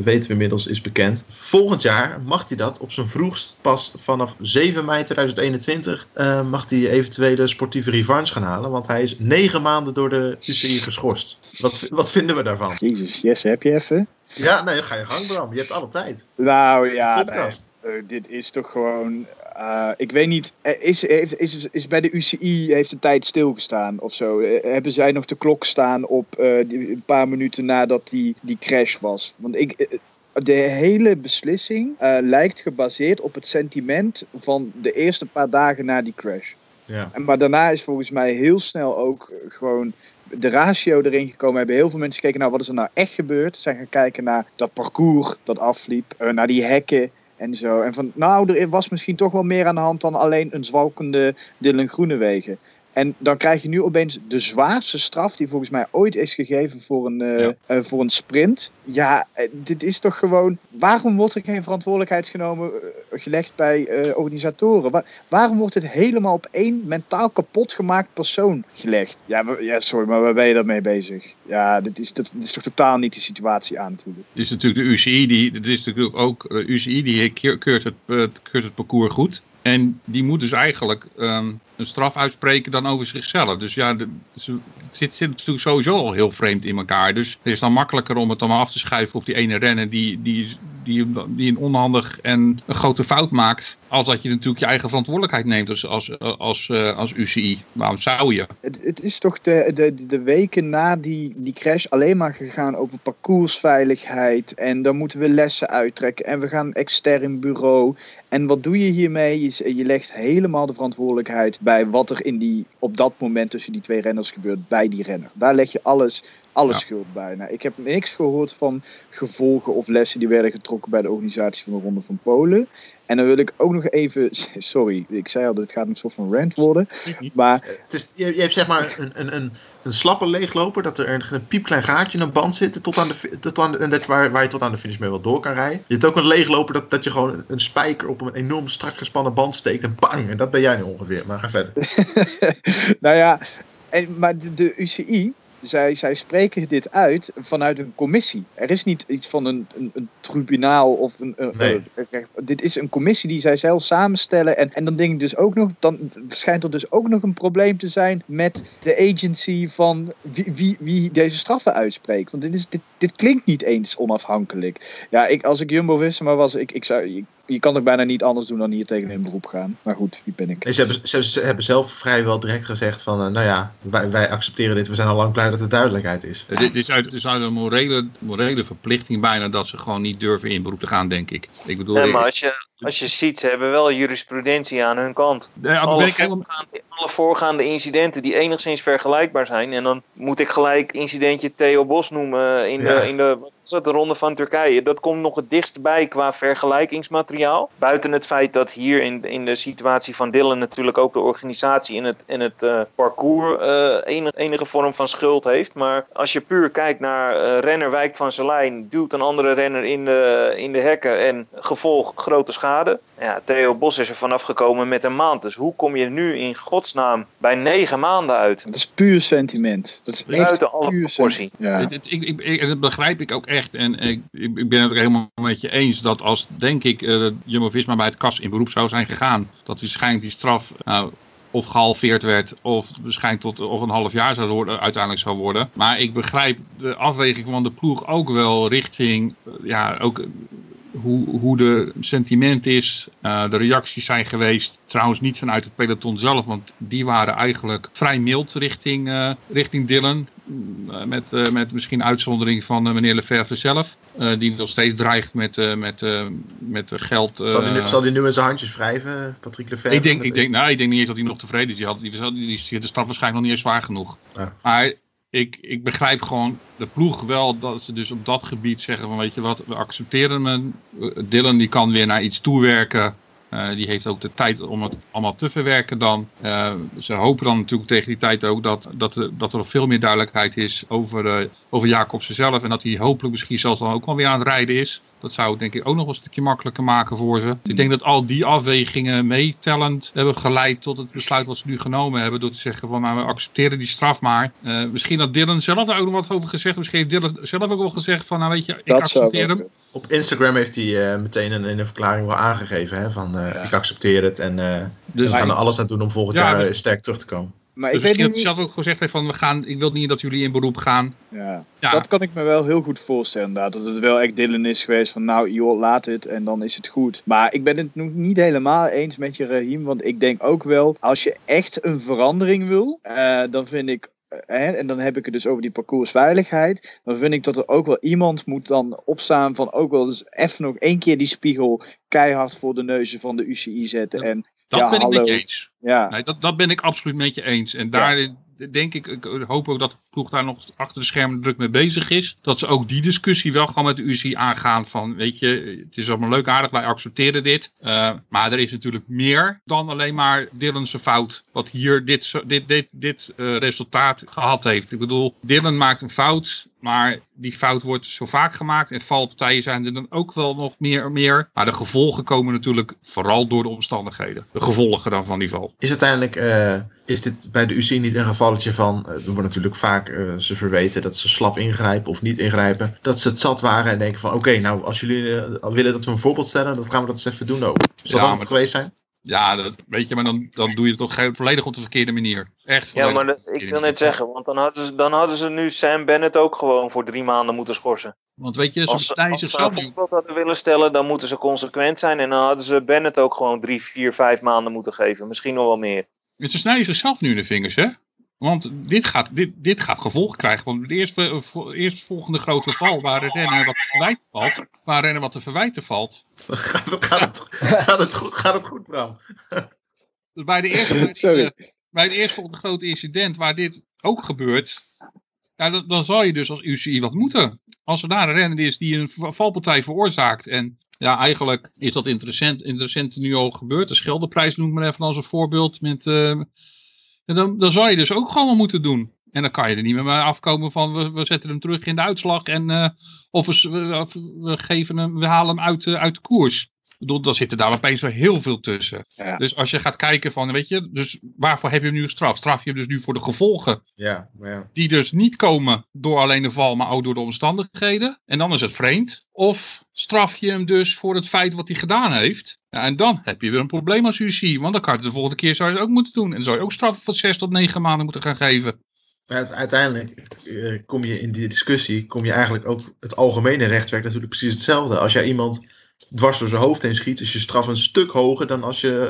weten we inmiddels, is bekend. Volgend jaar mag hij dat op zijn vroegst pas vanaf 7 mei 2021 eh, mag hij eventuele sportieve revanche gaan halen, want hij is negen maanden door de UCI geschorst. Wat, wat vinden we daarvan? Jezus, Jesse, heb je even? Ja, nee, ga je gang Bram. Je hebt alle tijd. Nou ja, podcast. nee, eh, dit is toch gewoon. eh, ik weet niet, er is, is, is bij de UCI heeft de tijd stilgestaan of zo? Eh, hebben zij nog de klok staan op eh, die- een paar minuten nadat die, die crash was? Want ik, eh, de hele beslissing eh, lijkt gebaseerd op het sentiment van de eerste paar dagen na die crash. Ja. En, maar daarna is volgens mij heel snel ook eh, gewoon de ratio erin gekomen. Hebben heel veel mensen gekeken naar wat is er nou echt gebeurd. Zijn gaan kijken naar dat parcours dat afliep. eh, naar die hekken en zo. En van nou, er was misschien toch wel meer aan de hand dan alleen een zwalkende Dylan Groenewegen. En dan krijg je nu opeens de zwaarste straf die volgens mij ooit is gegeven voor een, eh, Ja. eh, voor een sprint. Ja, eh, dit is toch gewoon. Waarom wordt er geen verantwoordelijkheid genomen, gelegd bij organisatoren? Wa- waarom wordt het helemaal op één mentaal kapot gemaakt persoon gelegd? Ja, ja sorry, maar waar ben je daarmee bezig? Ja, dit is, dit, dit is toch totaal niet de situatie aan te voelen. Het is natuurlijk de UCI, die, het is natuurlijk ook UCI die keur- keurt het, keurt het parcours goed. En die moet dus eigenlijk ehm, een straf uitspreken dan over zichzelf. Dus ja, ze- het zit, zit natuurlijk sowieso al heel vreemd in elkaar. Dus het is dan makkelijker om het dan maar af te schuiven op die ene renner die, die, die, die een onhandig en een grote fout maakt. Als dat je natuurlijk je eigen verantwoordelijkheid neemt als, als, als, eh, als UCI. Waarom zou je? Het, is toch de, de, de weken na die, die crash alleen maar gegaan over parcoursveiligheid. En dan moeten we lessen uittrekken. En we gaan een extern bureau. En wat doe je hiermee? Je, je legt helemaal de verantwoordelijkheid bij wat er in die, op dat moment tussen die twee renners gebeurt, bij die renner. Daar leg je alles, alle Ja. schuld bij. Nou, ik heb niks gehoord van gevolgen of lessen die werden getrokken bij de organisatie van de Ronde van Polen. En dan wil ik ook nog even, sorry, ik zei al, dit gaat een soort van rant worden. Maar Het is, je, je hebt zeg maar een, een, een, een slappe leegloper, dat er een, een piepklein gaatje in een band zit, tot aan de, tot aan de, dat waar, waar je tot aan de finish mee wel door kan rijden. Je hebt ook een leegloper dat, dat je gewoon een, een spijker op een enorm strak gespannen band steekt en bang, en dat ben jij nu ongeveer. Maar ga verder. nou ja, en, maar de, de UCI, zij, zij spreken dit uit vanuit een commissie. Er is niet iets van een, een, een tribunaal of een. Nee. dit is een commissie die zij zelf samenstellen. En, en dan denk ik dus ook nog, dan schijnt er dus ook nog een probleem te zijn met de agency van wie, wie, wie deze straffen uitspreekt. Want dit, is, dit, dit klinkt niet eens onafhankelijk. Ja, ik, als ik Jumbo Visma was, ik, ik zou. Je, je kan toch bijna niet anders doen dan hier tegen een beroep gaan. Maar goed, wie ben ik? Ze, hebben, ze, ze hebben zelf vrijwel direct gezegd van, eh, nou ja, wij, wij accepteren dit, we zijn al lang blij dat er duidelijkheid is. Eh, Dit is uit, het is uit een morele, morele verplichting bijna dat ze gewoon niet durven in beroep te gaan, denk ik. Ik bedoel, ik- maar als je, als je ziet, ze hebben wel jurisprudentie aan hun kant. Ja, dat Alle ik helemaal... voorgaande, alle voorgaande incidenten die enigszins vergelijkbaar zijn. En dan moet ik gelijk incidentje Theo Bos noemen in de, in de, wat was het, de ronde van Turkije. Dat komt nog het dichtst bij qua vergelijkingsmateriaal. Buiten het feit dat hier in, in de situatie van Dylan natuurlijk ook de organisatie in het, in het eh, parcours eh, enige, enige vorm van schuld heeft. Maar als je puur kijkt naar eh, renner wijkt van zijn lijn, duwt een andere renner in de, in de hekken en gevolg grote schade. Ja, Theo Bos is er vanaf gekomen met een maand. Dus hoe kom je nu in godsnaam bij negen maanden uit? Dat is puur sentiment. Dat is echt Buiten alle proportie. sentiment. Ja. Ik, ik, ik- dat begrijp ik ook echt. En ik, ben het ook helemaal met je eens dat als, denk ik, eh Jumbo-Visma bij het kas in beroep zou zijn gegaan, dat waarschijnlijk die straf nou, of gehalveerd werd, of waarschijnlijk tot of een half jaar zou worden, uiteindelijk zou worden. Maar ik begrijp de afweging van de ploeg ook wel richting, eh, ja, ook hoe, hoe de sentiment is, eh, de reacties zijn geweest. Trouwens niet vanuit het peloton zelf, want die waren eigenlijk vrij mild richting, eh, richting Dylan. Mm, eh, met, eh, met misschien uitzondering van eh, meneer Lefevre zelf. eh, die nog steeds dreigt met, eh, met, eh, met eh, geld. eh, Zal hij nu, zal die nu in zijn handjes wrijven, Patrick Lefevre? ik denk, ik, denk, nou, ik denk niet eens dat hij nog tevreden is. Die, had, die, die, die, die- de straf waarschijnlijk nog niet eens zwaar genoeg. Ja. Maar ik, ik begrijp gewoon de ploeg wel dat ze dus op dat gebied zeggen van weet je wat, we accepteren hem. Eh, Dylan die kan weer naar iets toewerken Eh, die heeft ook de tijd om het allemaal te verwerken dan. Eh, ze hopen dan natuurlijk tegen die tijd ook dat, dat, er- dat er veel meer duidelijkheid is over, eh over Jacobsen zelf. En dat hij hopelijk misschien zelfs dan ook wel weer aan het rijden is. Dat zou het denk ik ook nog een stukje makkelijker maken voor ze. Ik denk dat al die afwegingen meetellend hebben geleid tot het besluit wat ze nu genomen hebben. Door te zeggen van nou we accepteren die straf maar. Eh, misschien had Dylan zelf daar ook nog wat over gezegd. Misschien heeft Dylan zelf ook wel gezegd van nou weet je, ik Dat accepteer hem. Op Instagram heeft hij eh, meteen een, in een verklaring wel aangegeven. Hè, van eh, Ja. ik accepteer het en eh, Dus we gaan er alles aan doen om volgend Ja, jaar dus- sterk terug te komen. Maar Dus ik weet misschien niet... dat zelf ook gezegd heeft van we gaan, ik wil niet dat jullie in beroep gaan. Ja. Ja. Dat kan ik me wel heel goed voorstellen inderdaad. Dat het wel echt Dylan is geweest van nou joh, laat het en dan is het goed. Maar ik ben het nog niet helemaal eens met je Rahim. Want ik denk ook wel, als je echt een verandering wil, eh, dan vind ik... eh, en dan heb ik het dus over die parcoursveiligheid. Dan vind ik dat er ook wel iemand moet dan opstaan van ook wel dus even nog één keer die spiegel keihard voor de neuzen van de UCI zetten. En Dat Ja, ben ik met je eens. ja, Nee, dat, dat ben ik absoluut met je eens. En daar denk ik, ik hoop ook dat de ploeg daar nog achter de schermen druk mee bezig is. Dat ze ook die discussie wel gewoon met de UCI aangaan van, weet je, het is allemaal leuk aardig, wij accepteren dit. Eh, maar er is natuurlijk meer dan alleen maar Dylan's fout. Wat hier dit, dit, dit, dit eh, resultaat gehad heeft. Ik bedoel, Dylan maakt een fout. Maar die fout wordt zo vaak gemaakt. En valpartijen zijn er dan ook wel nog meer. meer. Maar de gevolgen komen natuurlijk vooral door de omstandigheden. De gevolgen dan van die val. Is uiteindelijk, eh, is dit bij de UCI niet een gevalletje van, eh, er wordt natuurlijk vaak eh, ze verweten dat ze slap ingrijpen of niet ingrijpen. Dat ze het zat waren en denken van, oké, nou als jullie willen dat we een voorbeeld stellen, dan gaan we dat eens even doen ook. Zal Ja, dat maar- het geweest zijn? Ja, dat, weet je, maar dan, dan doe je het toch volledig op de verkeerde manier. Echt Ja, maar dat- ik wil net zeggen, want dan hadden, ze, dan hadden ze nu Sam Bennett ook gewoon voor drie maanden moeten schorsen. Want weet je, Als, ze- als ze een nu. hadden willen stellen, dan moeten ze consequent zijn. En dan hadden ze Bennett ook gewoon drie, vier, vijf maanden moeten geven. Misschien nog wel meer. Ze snijden zichzelf nu in de vingers, hè? Want dit gaat, dit, dit gaat gevolgen krijgen. Want de eerste, vo- eerstvolgende grote val waar een renner wat te verwijten valt, waar een renner wat te verwijten valt. gaat, het, gaat, het, gaat, het goed, gaat het goed, Bram? Dus bij de eerste, Sorry. eh, bij de eerstvolgende grote incident waar dit ook gebeurt, ja, dan, dan zal je dus als UCI wat moeten. Als er daar een renner is die een valpartij veroorzaakt en ja, eigenlijk is dat interessant, interessant nu al gebeurd. De Scheldeprijs noem ik maar even als een voorbeeld. Met, eh, en dan, dan zou je dus ook gewoon moeten doen. En dan kan je er niet meer afkomen van we, we zetten hem terug in de uitslag. En, eh, of we, we, geven hem, we halen hem uit, de- uit de koers. Bedoel, dan zitten daar opeens wel heel veel tussen. Ja. Dus als je gaat kijken van, weet je, dus waarvoor heb je hem nu gestraft? Straf je hem dus nu voor de gevolgen Ja, ja. die dus niet komen door alleen de val, maar ook door de omstandigheden. En dan is het vreemd. Of straf je hem dus voor het feit wat hij gedaan heeft. Ja, en dan heb je weer een probleem als UC. Want dan kan je het de volgende keer zou je het ook moeten doen. En dan zou je ook straffen van 6 tot 9 maanden moeten gaan geven. Maar uiteindelijk eh, kom je in die discussie, kom je eigenlijk ook, het algemene recht werkt natuurlijk precies hetzelfde. Als jij iemand dwars door zijn hoofd heen schiet, is je straf een stuk hoger dan als je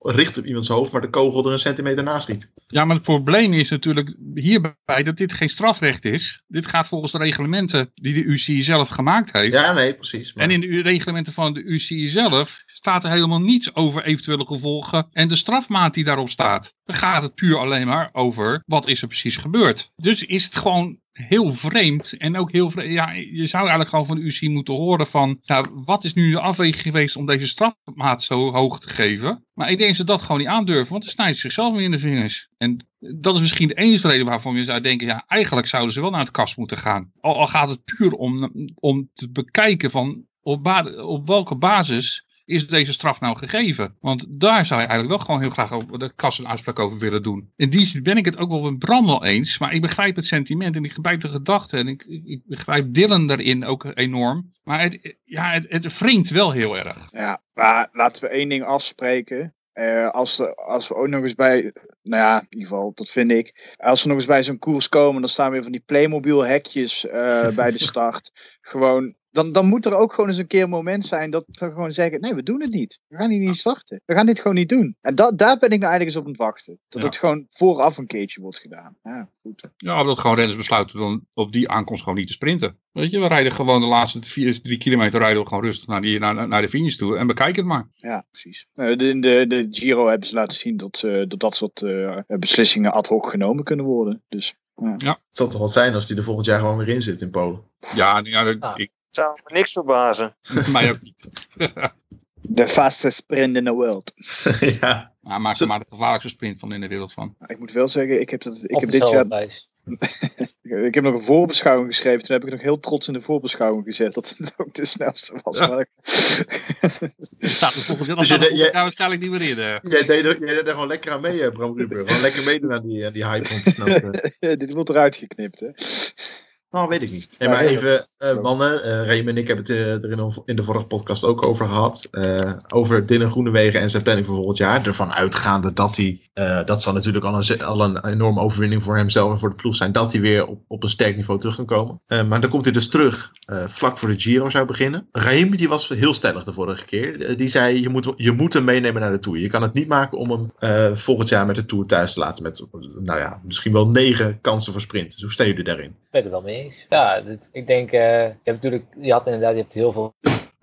eh, richt op iemands hoofd, maar de kogel er een centimeter naast schiet. Ja, maar het probleem is natuurlijk hierbij dat dit geen strafrecht is. Dit gaat volgens de reglementen die de UCI zelf gemaakt heeft. Ja, nee, precies. Maar, En in de reglementen van de UCI zelf staat er helemaal niets over eventuele gevolgen en de strafmaat die daarop staat. Dan gaat het puur alleen maar over wat is er precies gebeurd. Dus is het gewoon heel vreemd en ook heel vreemd. Ja, je zou eigenlijk gewoon van de UCI moeten horen van, nou, wat is nu de afweging geweest om deze strafmaat zo hoog te geven? Maar ik denk dat ze dat gewoon niet aandurven, want dan snijden ze zichzelf weer in de vingers. En dat is misschien de enige reden waarvan je zou denken, ja, eigenlijk zouden ze wel naar het kast moeten gaan. Al, gaat het puur om, om te bekijken van op, op welke basis is deze straf nou gegeven? Want daar zou je eigenlijk wel gewoon heel graag over de kast een uitspraak over willen doen. In die zin ben ik het ook wel met Bram wel eens, maar ik begrijp het sentiment en ik begrijp de gedachte en ik, ik, begrijp Dylan daarin ook enorm. Maar het, ja, het, het wringt wel heel erg. Ja, maar laten we één ding afspreken. Eh, als, we, als we ook nog eens bij, nou ja, in ieder geval, dat vind ik. Als we nog eens bij zo'n koers komen, dan staan weer van die Playmobil hekjes eh, bij de start. Gewoon, dan, dan moet er ook gewoon eens een keer een moment zijn dat we gewoon zeggen: nee, we doen het niet. We gaan hier niet starten. We gaan dit gewoon niet doen. En dat, daar ben ik nou eigenlijk eens op aan het wachten. Dat Ja. het gewoon vooraf een keertje wordt gedaan. Ja, goed. Ja, omdat gewoon renners besluiten dan op die aankomst gewoon niet te sprinten. Weet je, we rijden gewoon de laatste vier, drie kilometer rijden we gewoon rustig naar, die, naar, naar de finish toe en bekijk het maar. Ja, precies. Eh, de, de, de Giro hebben ze laten zien dat, eh, dat dat soort eh, beslissingen ad hoc genomen kunnen worden. Dus het zal toch wat zijn als die er volgend jaar gewoon weer in zit in Polen. Ja, ja dat, Ah. ik, Zou me niks verbazen. mij ook niet. De fastest sprint in the world. ja. Maar maak er maar de gevaarlijkste sprint van in de wereld van. Ik moet wel zeggen, ik heb, dat, ik heb dit jaar. Ik heb nog een voorbeschouwing geschreven. Toen heb ik nog heel trots in de voorbeschouwing gezet dat het ook de snelste was. Ja. Maar Staat er volgens mij Dus je- daar waarschijnlijk niet meer in. Jij deed, er, jij deed er gewoon lekker aan mee, eh, Bram Ruber. Gewoon lekker meedoen aan die, eh, die hype rond de snelste. dit wordt eruit geknipt, hè? Nou, weet ik niet. Ja, maar even, eh, mannen, Reem en ik hebben het eh, er in, de- in de vorige podcast ook over gehad. eh, over Dylan Groenewegen en zijn planning voor volgend jaar. Ervan uitgaande dat hij, dat zal natuurlijk al een, al een enorme overwinning voor hemzelf en voor de ploeg zijn. Dat hij weer op, op een sterk niveau terug kan komen. Maar dan komt hij dus terug, vlak voor de Giro zou beginnen. Reem, die was heel stellig de vorige keer. Die zei, je moet, je moet hem meenemen naar de Tour. Je kan het niet maken om hem volgend jaar met de Tour thuis te laten. Met, nou ja, misschien wel negen kansen voor sprint. Dus hoe staan jullie daarin? Ik ben het wel mee eens. Ja, dit- ik denk, eh, je hebt natuurlijk, je had inderdaad, je hebt heel veel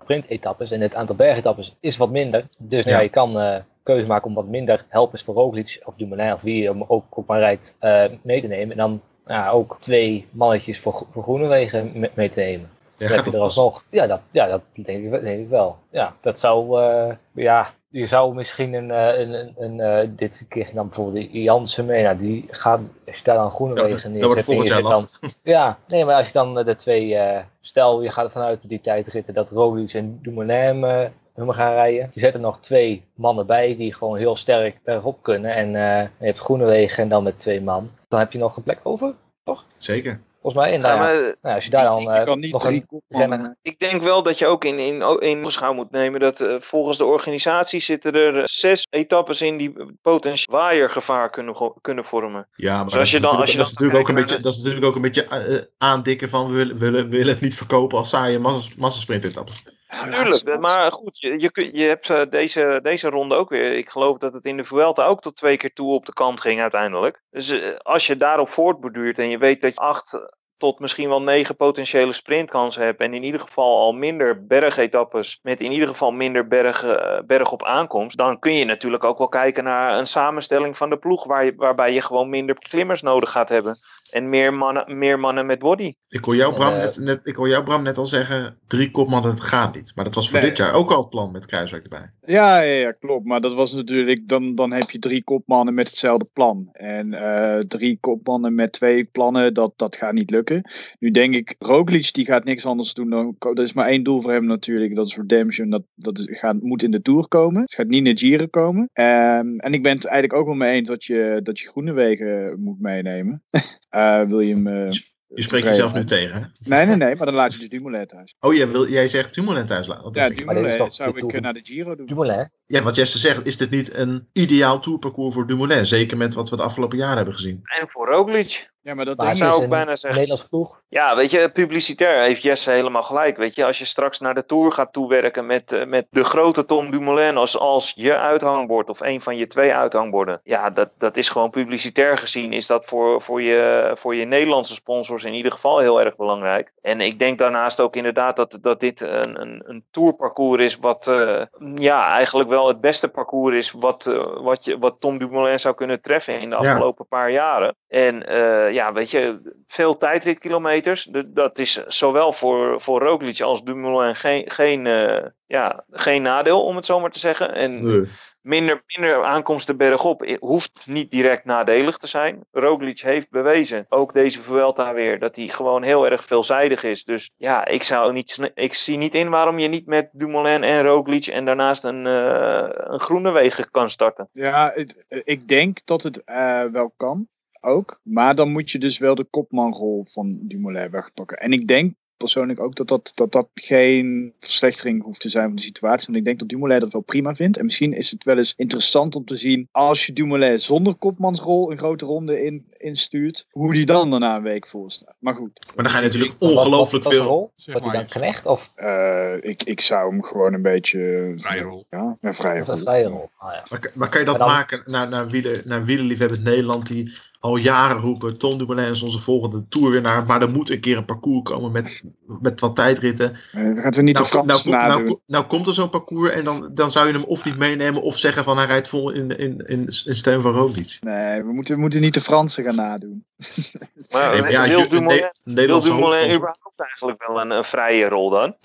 sprintetappes en het aantal bergetappes is wat minder. Dus ja, je kan eh keuze maken om wat minder helpers voor Roglic of Dumoulin of wie je hem ook, ook maar rijdt eh, mee te nemen. En dan ja, ook twee mannetjes voor, voor Groenewegen me- mee te nemen. Gaat heb je dat er alsnog. Ja, dat, ja, dat denk ik, denk ik wel. Ja, dat zou, ja, je zou misschien een, eh, een, een, een eh, dit keer dan bijvoorbeeld die Jansen mee. Nou, die gaat, als je daar dan Groenewegen wordt neerzet. volgend jaar dan- ja, nee, maar als je dan eh, de twee, stel je gaat ervan uit met die tijdritten dat Roglic en Dumoulin hem gaan rijden. Je zet er nog twee mannen bij die gewoon heel sterk bergop kunnen. En je hebt Groenewegen en dan met twee man. Dan heb je nog een plek over, Zeker. Volgens mij. En Ja, maar nou, als je daar dan eh, kan niet nog drie een. Ik denk wel dat je ook in, in, in beschouw moet nemen dat eh, volgens de organisatie zitten er eh, zes etappes in die potentieel waaiergevaar kunnen, kunnen vormen. Ja, maar Dus dat als is, je dan- natuurlijk, als je dat, is natuurlijk ook een beetje, dat is natuurlijk ook een beetje aandikken van we willen, willen, willen het niet verkopen als saaie massas- massasprintetappes. Tuurlijk, maar goed, je, je, hebt eh, deze, deze ronde ook weer. Ik geloof dat het in de Vuelta ook tot twee keer toe op de kant ging uiteindelijk. Dus eh, als je daarop voortborduurt en je weet dat je acht tot misschien wel negen potentiële sprintkansen hebt. En in ieder geval al minder bergetappes met in ieder geval minder berg, eh, berg op aankomst. Dan kun je natuurlijk ook wel kijken naar een samenstelling van de ploeg waar je, waarbij je gewoon minder klimmers nodig gaat hebben. En meer mannen, meer mannen met body. Ik hoor, jou, Bram, Eh. net, net, ik hoor jou, Bram, net al zeggen, drie kopmannen, het gaat niet. Maar dat was voor Nee. dit jaar ook al het plan met Kruiswijk erbij. Ja, ja, ja, klopt. Maar dat was natuurlijk, dan, dan heb je drie kopmannen met hetzelfde plan. En eh, drie kopmannen met twee plannen, dat, dat gaat niet lukken. Nu denk ik, Roglic die gaat niks anders doen dan, dat is maar één doel voor hem natuurlijk, dat is redemption. Dat, dat is, gaat, moet in de Tour komen. Het gaat niet in de Giro komen. Ehm, en ik ben het eigenlijk ook wel mee eens dat je, dat je Groenewegen moet meenemen. Eh, wil je hem... eh, Je spreekt tevreden jezelf nu tegen, hè? Nee, nee, nee, maar dan laat je dus Dumoulin thuis. Oh, jij, wil, jij zegt Dumoulin thuis laten. Ja, Dumoulin zou de ik eh, naar de Giro doen. Dumoulin. ja, wat Jesse zegt, is dit niet een ideaal tourparcours voor Dumoulin? Zeker met wat we de afgelopen jaren hebben gezien. En voor Roglic. Ja, maar dat Maar zou is ik een bijna zeggen. Nederlands ploeg. Ja, weet je, publicitair heeft Jesse helemaal gelijk. Weet je, als je straks naar de Tour gaat toewerken met, eh, met de grote Tom Dumoulin als, als je uithangbord of een van je twee uithangborden. Ja, dat, dat is gewoon publicitair gezien, is dat voor, voor, je, voor je Nederlandse sponsors in ieder geval heel erg belangrijk. En ik denk daarnaast ook inderdaad dat, dat dit een, een, een tourparcours is wat eh, ja, eigenlijk wel het beste parcours is wat, eh, wat, je, wat Tom Dumoulin zou kunnen treffen in de Ja. afgelopen paar jaren. En eh, ja, weet je, veel tijdritkilometers. Dat is zowel voor, voor Roglic als Dumoulin geen, geen, eh, ja, geen nadeel, om het zo maar te zeggen. En Nee. minder, minder aankomsten bergop hoeft niet direct nadelig te zijn. Roglic heeft bewezen, ook deze Vuelta weer, dat hij gewoon heel erg veelzijdig is. Dus ja, ik, zou niet, ik zie niet in waarom je niet met Dumoulin en Roglic en daarnaast een, eh een groene wegen kan starten. Ja, het- ik denk dat het eh, wel kan, ook. Maar dan moet je dus wel de kopmanrol van Dumoulin wegpakken. En ik denk persoonlijk ook dat dat, dat dat geen verslechtering hoeft te zijn van de situatie. Want ik denk dat Dumoulin dat wel prima vindt. En misschien is het wel eens interessant om te zien, als je Dumoulin zonder kopmansrol een grote ronde in, instuurt, hoe die dan daarna een week voor staat. Maar goed, Maar dan ga je natuurlijk ongelooflijk veel... rol? Zeg Wordt hij dan knecht of eh, ik, ik zou hem gewoon een beetje... vrije rol. Ja, een vrije een rol. vrije rol? Ah, ja. Maar, maar kan je dat dan- maken naar, naar, wieler, naar wielerliefhebbend Nederland die al jaren roepen... Tom Dumoulin is onze volgende toerwinnaar, maar er moet een keer een parcours komen met, met wat tijdritten. Dan gaat we niet Nou, de nou, nou, nou, nou komt er zo'n parcours en dan, dan zou je hem of niet meenemen of zeggen van hij rijdt vol in, in, in, in steun van Roglic. Nee, we moeten, we moeten niet de Fransen gaan nadoen. Maar Nee, ja, wil Dumoulin, wil überhaupt eigenlijk wel een, een vrije rol dan?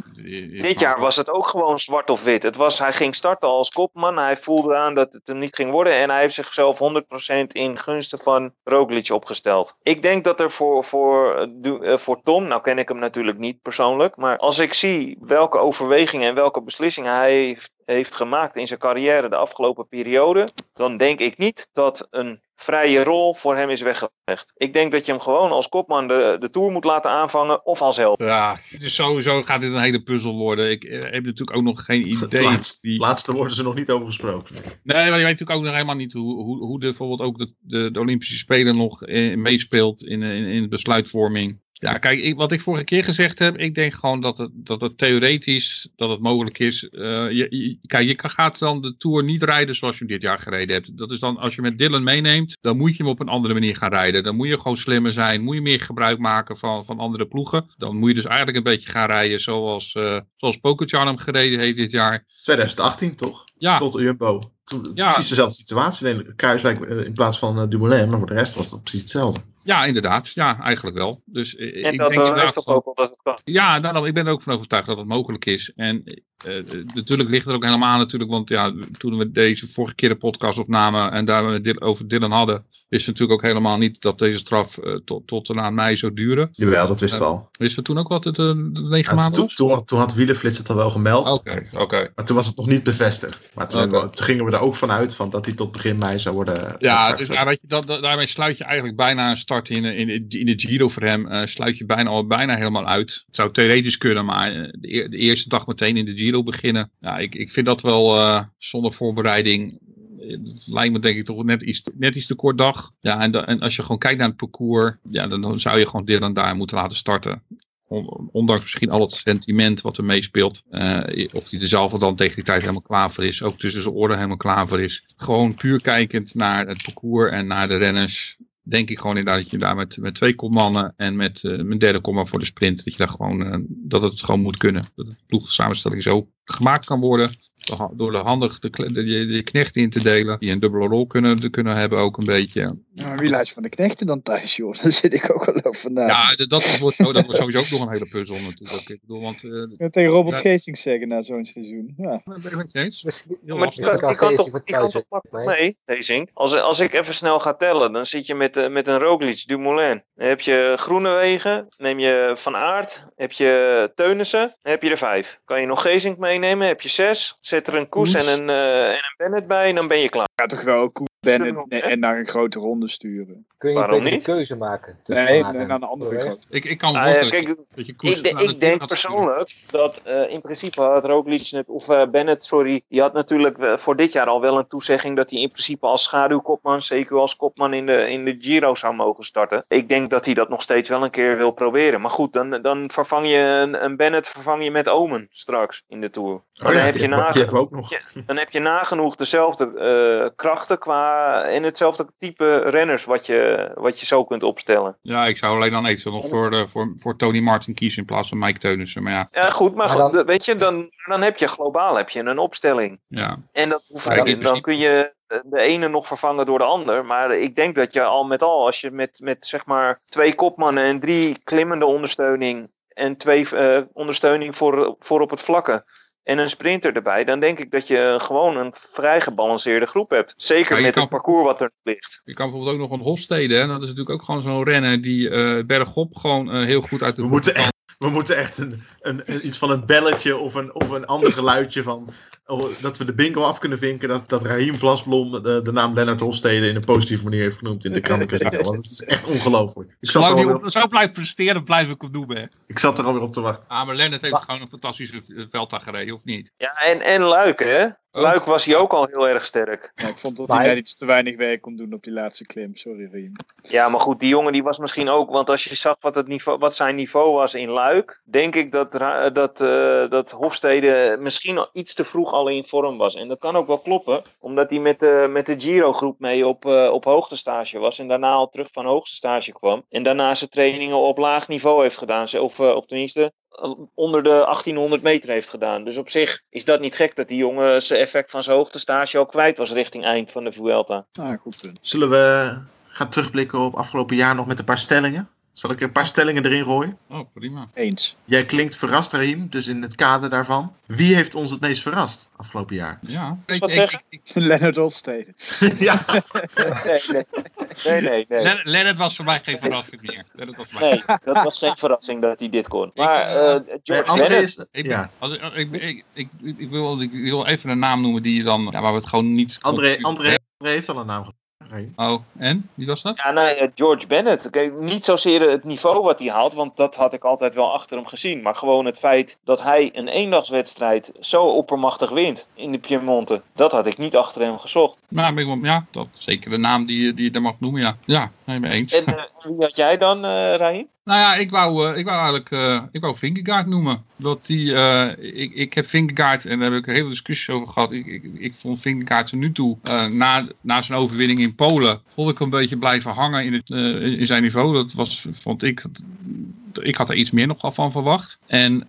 Dit jaar was het ook gewoon zwart of wit. Het was, hij ging starten als kopman. Hij voelde aan dat het hem niet ging worden. En hij heeft zichzelf 100% in gunsten van Roglic opgesteld. Ik denk dat er voor, voor, eh, Du- voor Tom, nou ken ik hem natuurlijk niet persoonlijk. Maar als ik zie welke overwegingen en welke beslissingen hij heeft, gemaakt in zijn carrière de afgelopen periode. Dan denk ik niet dat een vrije rol voor hem is weggelegd. Ik denk dat je hem gewoon als kopman de, de Tour moet laten aanvangen of als help. Ja, dus sowieso gaat dit een hele puzzel worden. Ik eh, heb natuurlijk ook nog geen Het idee. laatste, worden ze nog niet over gesproken. Nee, maar je weet natuurlijk ook nog helemaal niet hoe, hoe, hoe de, bijvoorbeeld ook de, de, de Olympische Spelen nog eh, meespeelt in, in, in de besluitvorming. Ja, kijk, ik, wat ik vorige keer gezegd heb, ik denk gewoon dat het, dat het theoretisch dat het mogelijk is. Eh, je, je- kijk, je kan, gaat dan de Tour niet rijden zoals je hem dit jaar gereden hebt. Dat is dan, als je met Dylan meeneemt, dan moet je hem op een andere manier gaan rijden. Dan moet je gewoon slimmer zijn, moet je meer gebruik maken van, van andere ploegen. Dan moet je dus eigenlijk een beetje gaan rijden zoals, eh zoals Pogacar hem gereden heeft dit jaar. 2018 toch? Ja, Tot Jumbo. Toen, Ja. Precies dezelfde situatie. Kruiswijk eh, in plaats van eh, Dumoulin. Maar voor de rest was het precies hetzelfde. Ja, inderdaad. Ja, eigenlijk wel. Dus eh, En ik dat denk inderdaad is toch ook wel dat het kan. Ja, daarom, ik ben er ook van overtuigd dat het mogelijk is. En eh, eh, natuurlijk ligt er ook helemaal aan natuurlijk, want ja, toen we deze vorige keer de podcast opnamen en daar we het over Dylan hadden, wisten we natuurlijk ook helemaal niet dat deze straf eh, tot, tot en aan mei zou duren. Jawel, dat wisten we al. Wisten we toen ook wat het eh, de negen Ja, maanden toen, was? toen, toen had Wielenflits het al wel gemeld. Oké, oké. Maar toen was het nog niet bevestigd. Maar toen, we- gingen we er ook vanuit van dat hij tot begin mei zou worden. Ja, dus daar, weet je, dat, daarmee sluit je eigenlijk bijna een start in, in, in de Giro voor hem. eh, sluit je bijna al bijna helemaal uit. Het zou theoretisch kunnen, maar eh, de, de eerste dag meteen in de Giro beginnen. Ja, ik, ik vind dat wel eh, zonder voorbereiding. Eh, Het lijkt me denk ik toch net iets, net iets te kort dag. Ja, en, en als je gewoon kijkt naar het parcours, ja, dan, zou je gewoon Dylan daar moeten laten starten. On- Ondanks misschien al het sentiment wat er meespeelt. eh, of hij er dan tegen die tijd helemaal klaar voor is. Ook tussen zijn oren helemaal klaar voor is. Gewoon puur kijkend naar het parcours en naar de renners. Denk ik gewoon inderdaad dat je daar met, met twee kopmannen en met eh mijn derde komma voor de sprint. Dat, je daar gewoon, eh, dat het gewoon moet kunnen. Dat de ploegsamenstelling zo gemaakt kan worden. Door- de handig de, de, de, de knechten in te delen. Die een dubbele rol kunnen, kunnen hebben ook een beetje. Maar wie laat je van de knechten dan thuis, joh? Daar zit ik ook wel over na. Ja, dat wordt, zo, dat wordt sowieso ook nog een hele puzzel natuurlijk. Ik bedoel, want... eh, Ik kan tegen Robert Ja. Geesink zeggen na zo'n seizoen. Ja. ben ik het je eens? Maar die kan, toch, kan makkelijk mee? Als, als ik even snel ga tellen, dan zit je met, eh, met een Roglic, Dumoulin. Dan heb je Groenewegen, neem je Van Aert, heb je Teunissen, dan heb je er vijf. Kan je nog Gezink meenemen, heb je zes. Zet er een Koes en een, eh, en een Bennett bij en dan ben je klaar. Ga toch wel Koen Zullen Ben we nog, en, en naar een grote ronde sturen. Kun je Waarom beter een niet? keuze maken? Nee, Aert nee, en naar een andere grote. Ik, ik kan Ah, ja, kijk, dat je ik, de- de ik denk sturen. persoonlijk dat eh, in principe had Roglic, net, of eh, Bennett, sorry, die had natuurlijk voor dit jaar al wel een toezegging dat hij in principe als schaduwkopman, zeker als kopman in de, in de Giro zou mogen starten. Ik denk dat hij dat nog steeds wel een keer wil proberen. Maar goed, dan, dan vervang je een, een Bennett vervang je met Omen straks in de Tour. Oh dan, ja, heb je nage- hebben we ook nog. Ja. dan heb je nagenoeg dezelfde eh, krachten qua, en hetzelfde type renners wat je, wat je zo kunt opstellen. Ja, ik zou alleen dan eventueel nog voor, de, voor, voor Tony Martin kiezen in plaats van Mike Teunissen. Maar ja, Ja, goed, maar, Maar goed, dan- weet je, dan, dan heb je globaal heb je een opstelling. ja. En dat, hoeft- dan, principe- kun je de ene nog vervangen door de ander. Maar ik denk dat je al met al, als je met, met zeg maar twee kopmannen en drie klimmende ondersteuning en twee eh, ondersteuning voor, voor op het vlakke en een sprinter erbij, dan denk ik dat je gewoon een vrij gebalanceerde groep hebt. Zeker Ja, met kan- het parcours wat er ligt. Je kan bijvoorbeeld ook nog een Hofstede. En dat is natuurlijk ook gewoon zo'n renner die eh, bergop gewoon eh, heel goed uit de We moeten echt, we moeten echt een, een, een- iets van een belletje of een, of een ander geluidje van. Oh, dat we de bingo af kunnen vinken. Dat, dat Raheem Vlasblom de, de naam Lennart Hofstede in een positieve manier heeft genoemd in de krantenkazino. Want het is echt ongelooflijk. Ik zat, er Zolang op, zo blijft presteren, blijf ik hem doen. Hè. ik zat er alweer op te wachten. Ah, maar Lennart heeft Maar- gewoon een fantastische v- velddag gereden, of niet? Ja, en, en Luik, hè? Luik was hij ook al heel erg sterk. Ja, ik vond dat Maar hij net iets te weinig werk kon doen op die laatste klim. Sorry, Riem. Ja, maar goed, die jongen die was misschien ook, want als je zag wat, het niveau, wat zijn niveau was in Luik, denk ik dat, dat, eh, dat Hofstede misschien al iets te vroeg al in vorm was. En dat kan ook wel kloppen, omdat hij met de, met de Giro-groep mee op, eh op hoogtestage was en daarna al terug van hoogtestage kwam. En daarna zijn trainingen op laag niveau heeft gedaan, of eh, op tenminste eh, onder de 1800 meter heeft gedaan. Dus op zich is dat niet gek dat die jongen zijn effect van zijn hoogtestage al kwijt was richting eind van de Vuelta. Ah, goed punt. Zullen we gaan terugblikken op afgelopen jaar nog met een paar stellingen? Zal ik een paar stellingen erin gooien? Oh, prima. Eens. Jij klinkt verrast, Rahim, dus in het kader daarvan. Wie heeft ons het meest verrast afgelopen jaar? Ja. Ik- wat ik- zeggen? ik- Leonard Hofstede. ja, Nee, nee. Nee, nee, nee. Len- Lennart was voor mij geen verrassing meer. Lennart was voor mij- Nee, dat was geen verrassing dat hij dit kon. Maar eh, nee, George. Ik, Ja, als ik, wil, ik wil even een naam noemen die je dan, ja, waar we het gewoon niet... André, André, André heeft al een naam Oh, en? Wie was dat? Ja, nee, eh, George Bennett. Kijk, niet zozeer het niveau wat hij haalt, want dat had ik altijd wel achter hem gezien. Maar gewoon het feit dat hij een eendagswedstrijd zo oppermachtig wint in de Piemonte. Dat had ik niet achter hem gezocht. Nou, wel- ja, dat is zeker de naam die, je- die je daar mag noemen, ja. Ja, nee, mee eens. En eh, wie had jij dan, eh Rahim? Nou ja, ik wou, eh, ik wou eigenlijk eh, ik wou Vingegaard noemen. Dat die, eh, ik, ik heb Vingegaard, en daar heb ik een hele discussie over gehad. Ik, ik, ik vond Vingegaard tot nu toe, na, na zijn overwinning in Polen, vond ik een beetje blijven hangen in, het, in zijn niveau. Dat was, vond ik, ik had er iets meer nog van verwacht. En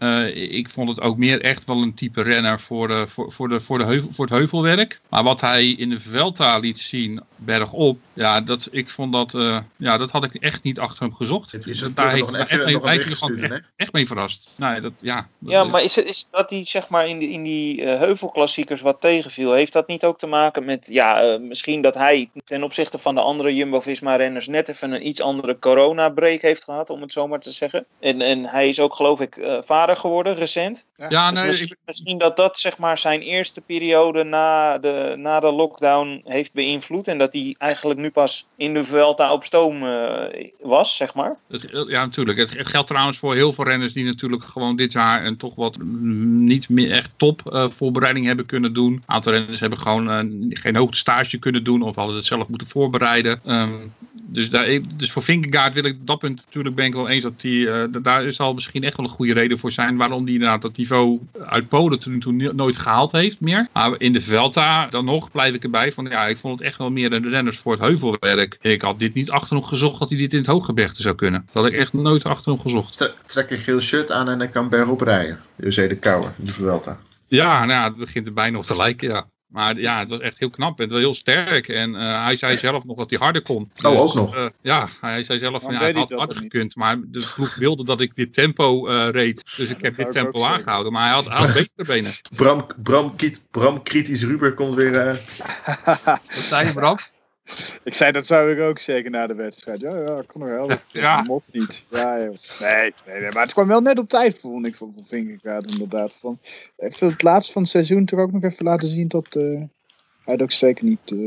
ik vond het ook meer echt wel een type renner voor, de, voor, voor, de, voor, de heuvel, voor het heuvelwerk. Maar wat hij in de Vuelta liet zien, bergop, ja, dat, ik vond dat, eh, ja, dat had ik echt niet achter hem gezocht. Het is Dat- een- daar nog heeft appje- echt mee, echt, echt mee verrast. Nee, dat, ja, dat- Ja, maar is het is dat hij zeg maar in, die in die eh, heuvelklassiekers wat tegenviel? Heeft dat niet ook te maken met, ja, eh, misschien dat hij ten opzichte van de andere Jumbo-Visma-renners net even een iets andere corona-break heeft gehad, om het zo maar te zeggen? En, en hij is ook geloof ik eh, vader geworden, recent. Ja, Dus nee, misschien, ik, misschien dat dat zeg maar zijn eerste periode na de, na de lockdown heeft beïnvloed. En dat hij eigenlijk nu pas in de Vuelta op stoom eh, was, zeg maar. het, ja, natuurlijk. Het, het geldt trouwens voor heel veel renners die natuurlijk gewoon dit jaar een toch wat niet meer echt top eh, voorbereiding hebben kunnen doen. Een aantal renners hebben gewoon eh, geen hoogtestage kunnen doen of hadden het zelf moeten voorbereiden. Ehm, dus, daar, dus voor Vingegaard wil ik dat punt natuurlijk ben ik wel eens dat hij, da- daar zal misschien echt wel een goede reden voor zijn waarom hij inderdaad dat niveau uit Polen toen, toen nooit gehaald heeft meer. Maar in de Velta dan nog blijf ik erbij van ja, ik vond het echt wel meer de renners voor het heuvelwerk. Ik had dit niet achter hem gezocht dat hij dit in het hooggebergte zou kunnen. Dat had ik echt nooit achter hem gezocht. Tre- Trek een geel shirt aan en hij kan bergop rijden. José de Kouwer, in de Vuelta. Ja, nou ja, het begint er bijna op te lijken, ja. Maar ja, het was echt heel knap en heel sterk. En eh, hij zei zelf nog dat hij harder kon. Oh, ook nog? eh, ja, hij zei zelf van ja, hij had harder gekund. Maar de ploeg wilde dat ik dit tempo eh, reed. Dus ik heb dit tempo aangehouden. Maar hij had, had betere benen. Bram, Bram, Kiet, Bram Kritisch Ruber komt weer... eh, Wat zei je, Bram? ik zei dat zou ik ook zeggen na de wedstrijd. Ja, ja, ik kon nog wel. Ja. Dat mocht niet. Ja. Nee, nee, nee, maar het kwam wel net op tijd, vond ik, van van Vingegaard inderdaad. Van, even het laatste van het seizoen toch ook nog even laten zien dat eh, hij het ook zeker niet eh,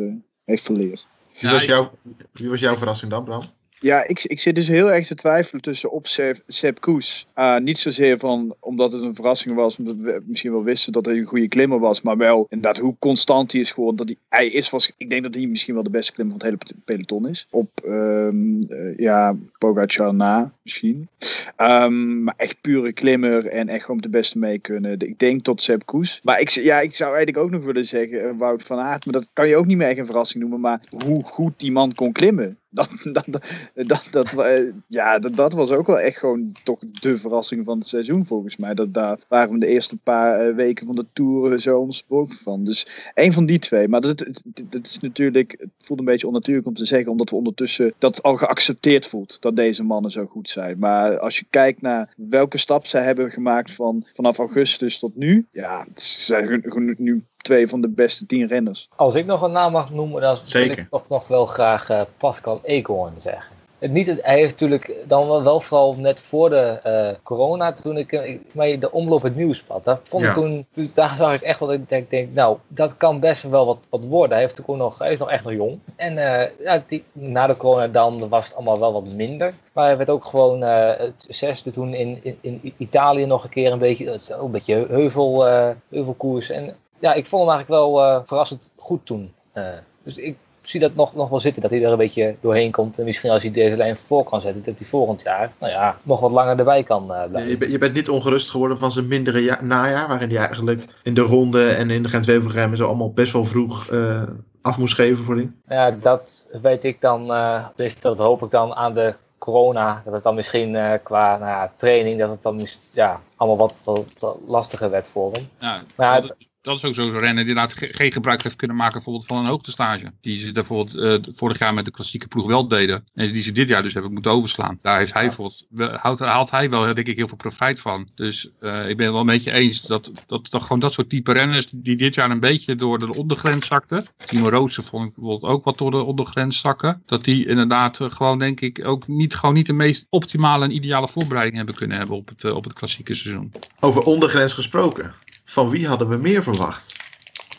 heeft verleerd. wie, was ik- jouw, wie was jouw verrassing dan, Bram? Ja, ik, ik zit dus heel erg te twijfelen tussen op Seb, Koes. Ah, niet zozeer van omdat het een verrassing was, omdat we misschien wel wisten dat hij een goede klimmer was, maar wel inderdaad hoe constant hij is geworden. Dat hij, hij is, was, ik denk dat hij misschien wel de beste klimmer van het hele peloton is. Op, eh, ja, Pogacar na misschien. Ehm, maar echt pure klimmer en echt gewoon de beste mee kunnen. Ik denk tot Sepp Koes. Maar ik, ja, ik zou eigenlijk ook nog willen zeggen eh, Wout van Aert, maar dat kan je ook niet meer echt een verrassing noemen. Maar hoe goed die man kon klimmen. Dat, dat, dat, dat, eh, ja, dat, dat was ook wel echt gewoon toch de verrassing van het seizoen volgens mij. Dat, daar waren we de eerste paar eh, weken van de Tour zo ontsproken van. Dus één van die twee. Maar dat, dat, is natuurlijk, het voelt een beetje onnatuurlijk om te zeggen, omdat we ondertussen dat al geaccepteerd voelt. Dat deze mannen zo goed zijn. Maar als je kijkt naar welke stap zij hebben gemaakt van, vanaf augustus tot nu. Ja, het zijn nu twee van de beste tien renners. Als ik nog een naam mag noemen, dan wil Zeker. ik toch nog wel graag eh, Pascal Eekhoorn zeggen. Het niet, het- hij heeft natuurlijk dan wel, wel vooral net voor de eh, corona, toen ik, eh, ik mij de omloop het nieuwsblad, dat vond Ja. ik toen, toen- daar zag ik echt wel, dat ik denk, denk, nou, dat kan best wel wat, wat worden. Hij, heeft ook nog, hij is nog echt nog jong. En eh, ja, die, na de corona dan was het allemaal wel wat minder. Maar hij werd ook gewoon eh, het zesde toen in, in, in Italië nog een keer een beetje, dat is ook een beetje heuvel, eh, heuvelkoers. En ja, ik vond hem eigenlijk wel eh, verrassend goed toen. Eh, dus ik zie dat nog, nog wel zitten, dat hij er een beetje doorheen komt. En misschien als hij deze lijn voor kan zetten, dat hij volgend jaar, nou ja, nog wat langer erbij kan eh, blijven. Je, bent- je bent niet ongerust geworden van zijn mindere ja- najaar, waarin hij eigenlijk in de ronde en in de Gent-Wevelgem en zo allemaal best wel vroeg eh, af moest geven voor die. Ja, dat weet ik dan, dat hoop ik dan aan de corona, dat het dan misschien eh, qua nou ja, training, dat het dan ja, allemaal wat, wat, wat lastiger werd voor hem. Ja, Maar ja, dat, is ook zo'n renner die inderdaad ge- geen gebruik heeft kunnen maken bijvoorbeeld van een hoogtestage. Die ze bijvoorbeeld eh, vorig jaar met de klassieke ploeg wel deden. En die ze dit jaar dus hebben moeten overslaan. Daar heeft hij bijvoorbeeld, haalt, haalt hij wel denk ik heel veel profijt van. Dus eh, ik ben het wel een beetje eens dat, dat, dat gewoon dat soort type renners die dit jaar een beetje door de ondergrens zakten. Timo Roosje vond ik bijvoorbeeld ook wat door de ondergrens zakken. Dat die inderdaad eh, gewoon denk ik ook niet, gewoon niet de meest optimale en ideale voorbereiding hebben kunnen hebben op het, op het klassieke seizoen. Over ondergrens gesproken. Van wie hadden we meer verwacht?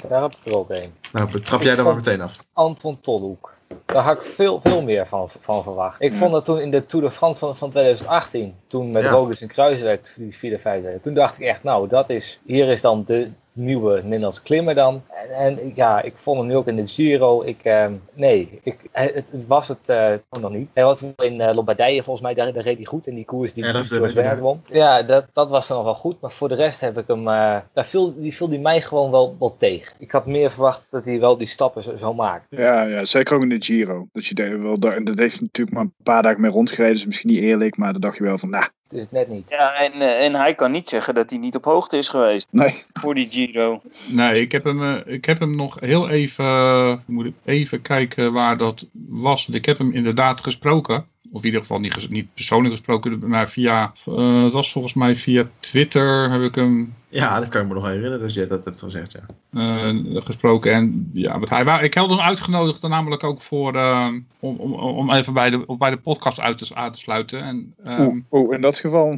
Daar heb ik er ook een. Nou, betrap jij dan maar meteen af. Anton Tolhoek. Daar had ik veel, veel meer van, van verwacht. Ik vond dat toen in de Tour de France van, van 2018, toen met Ja. Roglic en die vierde, vijfde, toen dacht ik echt, nou, dat is, hier is dan de nieuwe Nederlandse klimmer dan. En, en ja, ik vond hem nu ook in de Giro. Ik, ehm, nee, ik, hij- het, het was het eh, nog niet. Hij was wel in eh, Lombardije volgens mij, daar, daar reed hij goed in die koers die Ja, dat won. Ja, dat, dat was dan nog wel goed. Maar voor de rest heb ik hem, eh, daar viel, die viel die mij gewoon wel, wel tegen. Ik had meer verwacht dat hij wel die stappen zou, zou maken. Ja, ja, zeker ook in de Giro. Dat je wel, daar, dat heeft natuurlijk maar een paar dagen mee rondgereden. Dus misschien niet eerlijk, maar dan dacht je wel van, nou, is het net niet. Ja, en, eh, en hij kan niet zeggen dat hij niet op hoogte is geweest nee. voor die Giro. Nee, ik heb hem, eh, ik heb hem nog heel even, eh, moet ik even kijken waar dat was. Ik heb hem inderdaad gesproken. Of in ieder geval niet, niet persoonlijk gesproken, maar via, eh, dat was volgens mij via Twitter heb ik hem Ja, dat kan ik me nog herinneren. Dus jij dat hebt gezegd, ja. eh, gesproken. En ja, want hij, wou- ik had hem uitgenodigd dan namelijk ook voor, eh, om, om, om even bij de, bij de podcast uit te, uit te sluiten. En, ehm, Oeh, oeh, in dat geval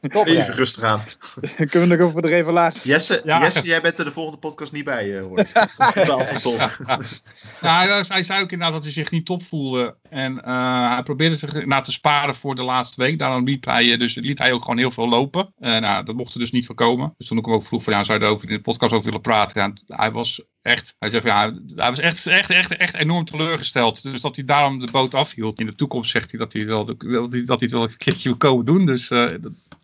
Top, ja. Even rustig aan. kunnen we nog over de revelatie. Jesse, Ja. Jesse, jij bent er de volgende podcast niet bij, eh, hoor ik. Tom. Ja, hij, hij zei ook inderdaad dat hij zich niet top voelde. En eh, hij probeerde zich inderdaad te sparen voor de laatste week. Daarom liet hij, dus, liet hij ook gewoon heel veel lopen. En nou, dat mocht dus niet van komen. Dus toen ik hem ook vroeg van ja, zou je erover in de podcast over willen praten? Hij was echt, hij zegt ja, hij was echt, echt, echt, echt enorm teleurgesteld. Dus dat hij daarom de boot afhield. In de toekomst zegt hij dat hij, wel, dat hij, dat hij het wel een keertje wil komen doen. Dus eh,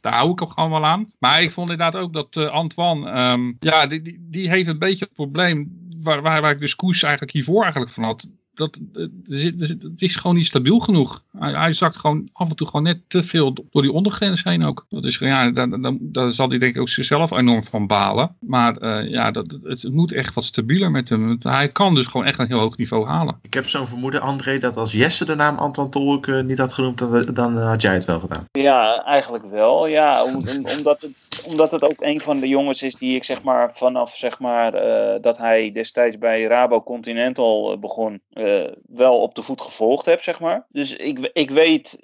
daar hou ik hem gewoon wel aan. Maar ik vond inderdaad ook dat eh, Antoine, ehm, ja, die, die, die heeft een beetje het probleem waar, waar, waar ik dus koers eigenlijk hiervoor eigenlijk van had. Dat, eh, er er het is gewoon niet stabiel genoeg. Hij, hij zakt gewoon af en toe gewoon net te veel door die ondergrens heen ook. Dat is, ja, daar, daar, daar zal hij denk ik ook zichzelf enorm van balen. Maar eh, ja, dat, het, het moet echt wat stabieler met hem. Want hij kan dus gewoon echt een heel hoog niveau halen. Ik heb zo'n vermoeden, André, dat als Jesse de naam Anton Tolk eh, niet had genoemd, dan, dan had jij het wel gedaan. Ja, eigenlijk wel. Ja, om- om- omdat, het, omdat het ook een van de jongens is die ik zeg maar vanaf zeg maar eh, dat hij destijds bij Rabo Continental eh, begon, eh, wel op de voet gevolgd heb, zeg maar. Dus ik, ik weet,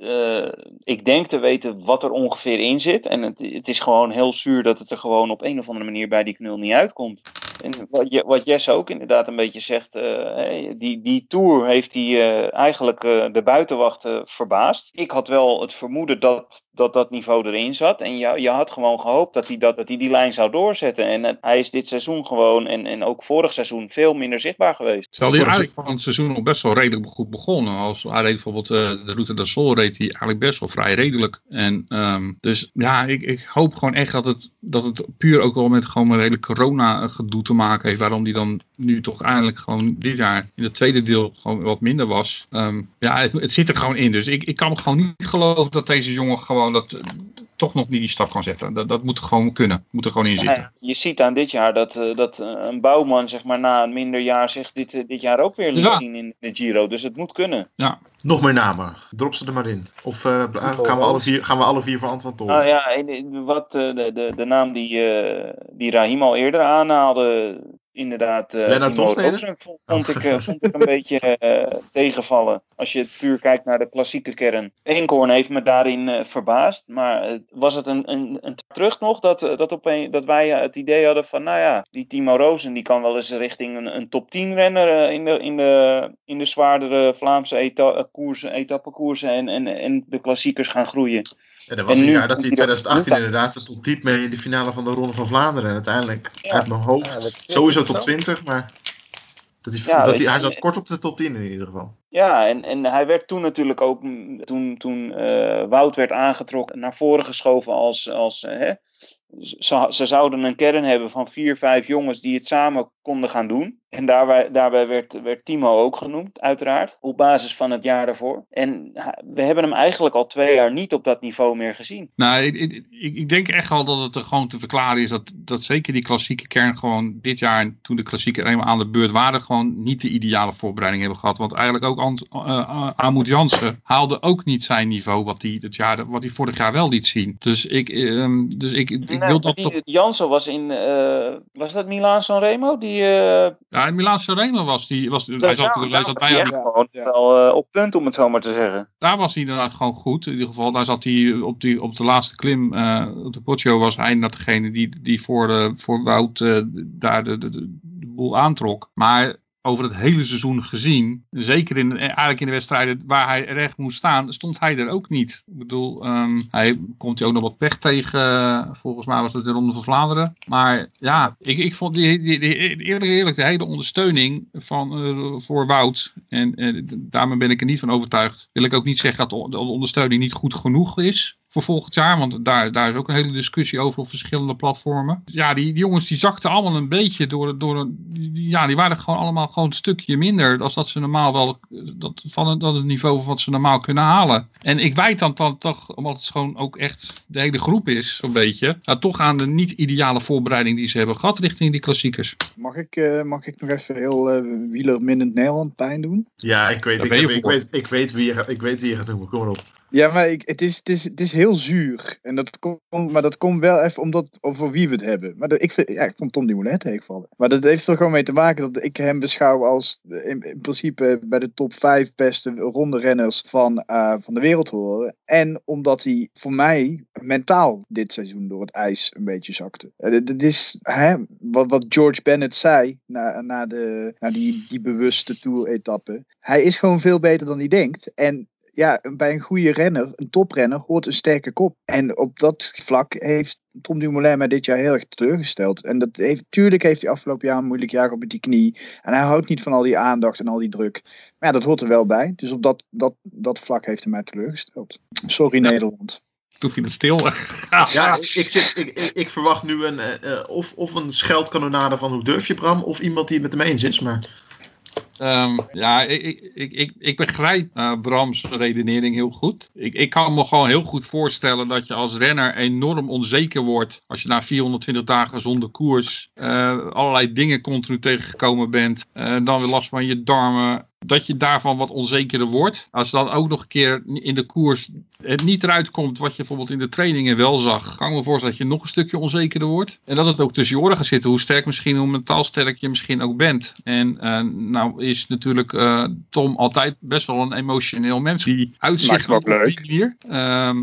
ik denk te weten wat er ongeveer in zit. En het, het is gewoon heel zuur dat het er gewoon op een of andere manier bij die knul niet uitkomt. En wat, wat Jesse ook inderdaad een beetje zegt, die, die tour heeft hij eigenlijk de buitenwacht eh, verbaasd. Ik had wel het vermoeden dat dat, dat niveau erin zat. En je, je had gewoon gehoopt dat hij, dat, dat hij die lijn zou doorzetten. En eh, hij is dit seizoen gewoon, en, en ook vorig seizoen, veel minder zichtbaar geweest. Terwijl hij eigenlijk van het seizoen nog best wel redelijk goed begonnen. Als hij reed bijvoorbeeld eh, de Route del Sol reed hij eigenlijk best wel vrij redelijk. En ehm, dus ja, ik, ik hoop gewoon echt dat het, dat het puur ook wel met gewoon een hele corona gedoe te maken heeft. Waarom die dan nu toch eindelijk gewoon dit jaar in het tweede deel gewoon wat minder was. Ehm, ja, het, het zit er gewoon in. Dus ik, ik kan gewoon niet geloven dat deze jongen gewoon dat, eh, toch nog niet die stap kan zetten. Dat, dat moet gewoon kunnen. Moet er gewoon in zitten. Ja, je ziet aan dit jaar dat, eh, dat eh, een bouwman zeg maar, na een minder jaar zich dit, eh, dit jaar ook weer liet Ja. zien in de Giro. Dus het moet kunnen. Nog meer namen. Drop ze er maar in. Of eh, gaan, we alle vier, gaan we alle vier voor Tolk? Nou ja, wat, eh, de, de, de naam die, eh, die Rahim al eerder aanhaalde, inderdaad. Lennart Timo Hofstede? Roosens vond, ik, eh, vond ik een beetje eh, tegenvallen. Als je het puur kijkt naar de klassieke kern. Eenkhoorn heeft me daarin verbaasd. Maar was het een, een, terug nog dat, dat, opeen, dat wij het idee hadden van, nou ja, die Timo Rozen die kan wel eens richting een, een top 10 renner in, de, in, de, in de zwaardere Vlaamse eta koersen, etappekoersen en, en, en de klassiekers gaan groeien. En dat was en een nu- jaar dat hij in 2018 nu- inderdaad tot diep mee in de finale van de Ronde van Vlaanderen. En uiteindelijk Ja. uit mijn hoofd Ja, sowieso zo. 20, maar dat hij, Ja, dat hij, hij zat kort op de top 10 in ieder geval. Ja, en, en hij werd toen natuurlijk ook, toen, toen eh, Wout werd aangetrokken, naar voren geschoven als, als eh, hè, ze, ze zouden een kern hebben van vier, vijf jongens die het samen konden gaan doen. En daarbij, daarbij werd, werd Timo ook genoemd, uiteraard. Op basis van het jaar daarvoor. En we hebben hem eigenlijk al twee jaar niet op dat niveau meer gezien. Nou, ik, ik, ik denk echt wel dat het er gewoon te verklaren is dat, dat zeker die klassieke kern gewoon dit jaar, en toen de klassieken eenmaal aan de beurt waren, gewoon niet de ideale voorbereiding hebben gehad. Want eigenlijk ook Ant, eh, uh, Amoed Jansen haalde ook niet zijn niveau wat hij het jaar, wat hij vorig jaar wel liet zien. Dus ik, ehm, dus ik, ik wil dat die- toch... Jansen was in, eh, was dat Milaan Sanremo? Die, eh, Ja, in Milaan Sanremo was die, was, hij zat, hij zat was hij bij, echt Ja, gewoon wel eh, op punt, om het zo maar te zeggen. daar was hij inderdaad gewoon goed. In ieder geval, daar zat hij op, die, op de laatste klim, eh, op de Poggio was hij inderdaad degene die, die voor, eh, voor Wout daar de, de, de, de boel aantrok. Maar over het hele seizoen gezien, zeker in, eh, eigenlijk in de wedstrijden waar hij recht moest staan, stond hij er ook niet. Ik bedoel, ehm, hij komt hij ook nog wat pech tegen, eh, volgens mij was het de Ronde van Vlaanderen. Maar ja, ik, ik vond die, die, eerlijk, eerlijk de hele ondersteuning van, eh, voor Wout, en daarmee ben ik er niet van overtuigd, wil ik ook niet zeggen dat de ondersteuning niet goed genoeg is voor volgend jaar. Want daar, daar is ook een hele discussie over op verschillende platformen. Ja, die, die jongens die zakten allemaal een beetje door, door een, die- ja, die waren gewoon allemaal gewoon een stukje minder. Als dat ze normaal wel, dat, van het, dat het niveau van wat ze normaal kunnen halen. En ik wijd dan, dan toch, omdat het gewoon ook echt de hele groep is, zo'n beetje. Nou, toch aan de niet ideale voorbereiding die ze hebben gehad richting die klassiekers. Mag ik, eh, mag ik nog even heel eh wielerminnend Nederland pijn doen? Ja, ik weet, ik, ik, weet, ik, weet wie je, gaat- ik weet wie je gaat noemen. Kom maar op. Ja, maar ik, het, is, het, is, het is heel zuur. En dat komt, maar dat komt wel even omdat over wie we het hebben. Maar ik, vind, ja, ik vond Tom Dumoulin tegenvallen. Maar dat heeft er gewoon mee te maken dat ik hem beschouw als eh, in, in principe bij de top 5 beste ronde renners van, eh, van de wereld horen. En omdat hij voor mij mentaal dit seizoen door het ijs een beetje zakte. Eh, dit- dit is hè, wat, wat George Bennett zei na, na, de, na die, die bewuste Tour-etappe. Hij is gewoon veel beter dan hij denkt. En ja, bij een goede renner, een toprenner, hoort een sterke kop. En op dat vlak heeft Tom Dumoulin mij dit jaar heel erg teleurgesteld. En dat heeft, tuurlijk heeft hij afgelopen jaar een moeilijk jaar op met die knie. En hij houdt niet van al die aandacht en al die druk. Maar ja, dat hoort er wel bij. Dus op dat, dat, dat vlak heeft hij mij teleurgesteld. Sorry Ja. Nederland. Toen viel het stil. Ja, ik, zit, ik, ik, ik verwacht nu een, eh, eh, of, of een scheldkanonade van hoe durf je Bram, of iemand die het met hem eens is. Maar Ehm, ja, ik, ik, ik, ik, begrijp eh, Brams redenering heel goed. Ik, ik kan me gewoon heel goed voorstellen dat je als renner enorm onzeker wordt. Als je na 420 dagen zonder koers eh, allerlei dingen continu tegengekomen bent. eh, dan weer last van je darmen. Dat je daarvan wat onzekerder wordt. Als dan ook nog een keer in de koers het niet eruit komt wat je bijvoorbeeld in de trainingen wel zag. Kan ik me voorstellen dat je nog een stukje onzekerder wordt. En dat het ook tussen je oren gaat zitten. Hoe sterk misschien, hoe mentaal sterk je misschien ook bent. En nou is natuurlijk eh, Tom altijd best wel een emotioneel mens. Die uitzicht ook ook op die leuk. manier. Ehm,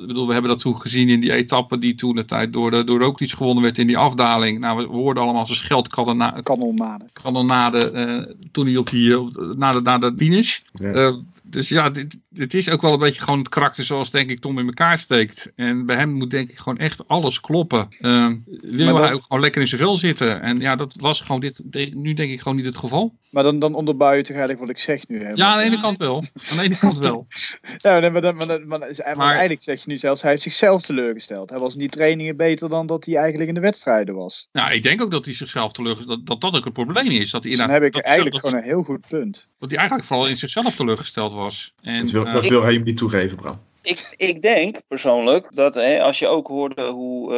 ik bedoel, we hebben dat toen gezien in die etappe die toen de tijd door, de, door Roglic gewonnen werd in die afdaling. Nou, we, we hoorden allemaal zijn scheldkanonade Kanonade. kanonade eh, toen hij op die, op- na, de, na de finish. Ja. Eh, dus ja, dit, dit is ook wel een beetje gewoon het karakter zoals denk ik Tom in elkaar steekt. En bij hem moet denk ik gewoon echt alles kloppen. Uh, wil hij ook gewoon lekker in zijn vel zitten. En ja, dat was gewoon dit, nu denk ik gewoon niet het geval. Maar dan, dan onderbouw je toch eigenlijk wat ik zeg nu. Hè? Ja, aan de ene kant wel. Aan de ene kant wel. Ja, maar, dan, maar, maar, maar Maar- eigenlijk zeg je nu zelfs, hij heeft zichzelf teleurgesteld. Hij was in die trainingen beter dan dat hij eigenlijk in de wedstrijden was. Nou, ik denk ook dat hij zichzelf teleurgesteld, dat, dat dat ook het probleem is. Dat hij, Dus dan heb ik eigenlijk gewoon een heel goed punt. dat hij eigenlijk vooral in zichzelf teleurgesteld was. En, dat, wil, eh, dat wil hij hem niet toegeven, Bram. Ik, ik denk persoonlijk dat hè, als je ook hoorde hoe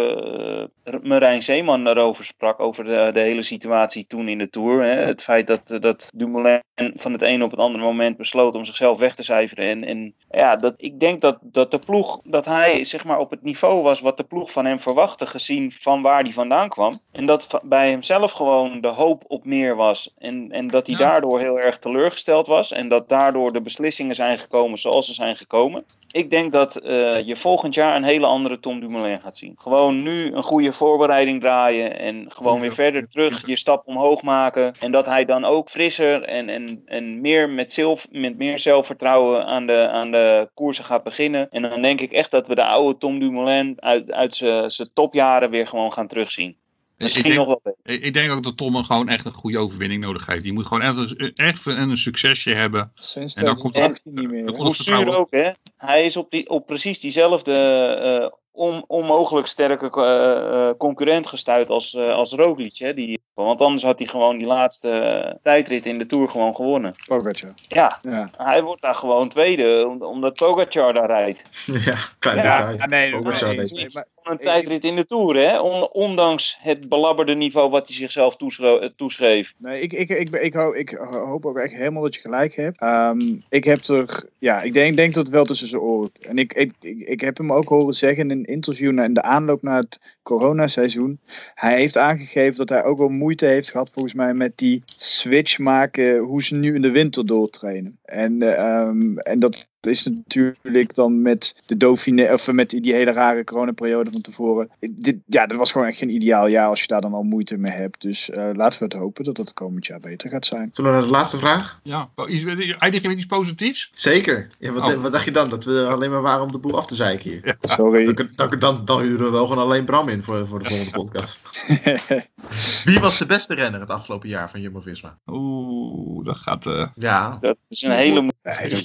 eh, Marijn Zeeman erover sprak, over de, de hele situatie toen in de Tour. Hè, het feit dat, dat Dumoulin van het een op het andere moment besloot om zichzelf weg te cijferen. En, en ja, dat, ik denk dat, dat de ploeg, dat hij zeg maar op het niveau was wat de ploeg van hem verwachtte, gezien van waar hij vandaan kwam. En dat bij hemzelf gewoon de hoop op meer was. En, en dat hij Ja. daardoor heel erg teleurgesteld was. En dat daardoor de beslissingen zijn gekomen zoals ze zijn gekomen. Ik denk dat eh, je volgend jaar een hele andere Tom Dumoulin gaat zien. Gewoon nu een goede voorbereiding draaien en gewoon weer verder terug je stap omhoog maken. En dat hij dan ook frisser en, en, en meer met, zelf, met meer zelfvertrouwen aan de, aan de koersen gaat beginnen. En dan denk ik echt dat we de oude Tom Dumoulin uit, uit zijn zijn topjaren weer gewoon gaan terugzien. Misschien denk- nog wel beter. Ik, denk ook dat Tom gewoon echt een goede overwinning nodig heeft. Die moet gewoon echt, een- echt een, een succesje hebben. Sinds En dan komt 2018 niet meer. Hoe zuur ook, hè? Hij is op, die, op precies diezelfde eh, on, onmogelijk sterke eh, eh, concurrent gestuurd als, eh als Roglic. Hè? Die Want anders had hij gewoon die laatste eh, tijdrit in de Tour gewoon gewonnen. Pogacar. Ja, Ja. hij wordt daar gewoon tweede, om- omdat Pogacar daar rijdt. ja, klein Ja, detail. nee, Pogacar nee, nee, maar- Een tijdrit in de Tour, hè? On- ondanks het belabberde niveau wat hij zichzelf eh, toeschreef. Nee, ik, ik, ik, ik, hoop, ik hoop ook echt helemaal dat je gelijk hebt. Ehm, ik heb er, ja, ik denk, denk dat het wel tussen zijn oren. En ik, ik, ik, ik heb hem ook horen zeggen in een interview na, in de aanloop naar het coronaseizoen. Hij heeft aangegeven dat hij ook wel moeite heeft gehad, volgens mij, met die switch maken hoe ze nu in de winter doortrainen. En, eh, ehm, en dat is natuurlijk dan met de Dauphiné, of met die hele rare coronaperiode van tevoren. Dit, ja, dat was gewoon echt geen ideaal jaar als je daar dan al moeite mee hebt. Dus eh, laten we het hopen dat het komend jaar beter gaat zijn. Zullen we naar de laatste vraag? Ja, iets- eindig je met iets positiefs? Zeker. Ja, wat, Oh. wat dacht je dan? Dat we alleen maar waren om de boel af te zeiken hier. Sorry. Dan, dan, dan, dan huren we wel gewoon alleen Bram in voor, voor de volgende podcast. Wie was de beste renner het afgelopen jaar van Jumbo-Visma? Oeh, dat gaat... eh Ja. Dat is een hele mo- Nee, dat is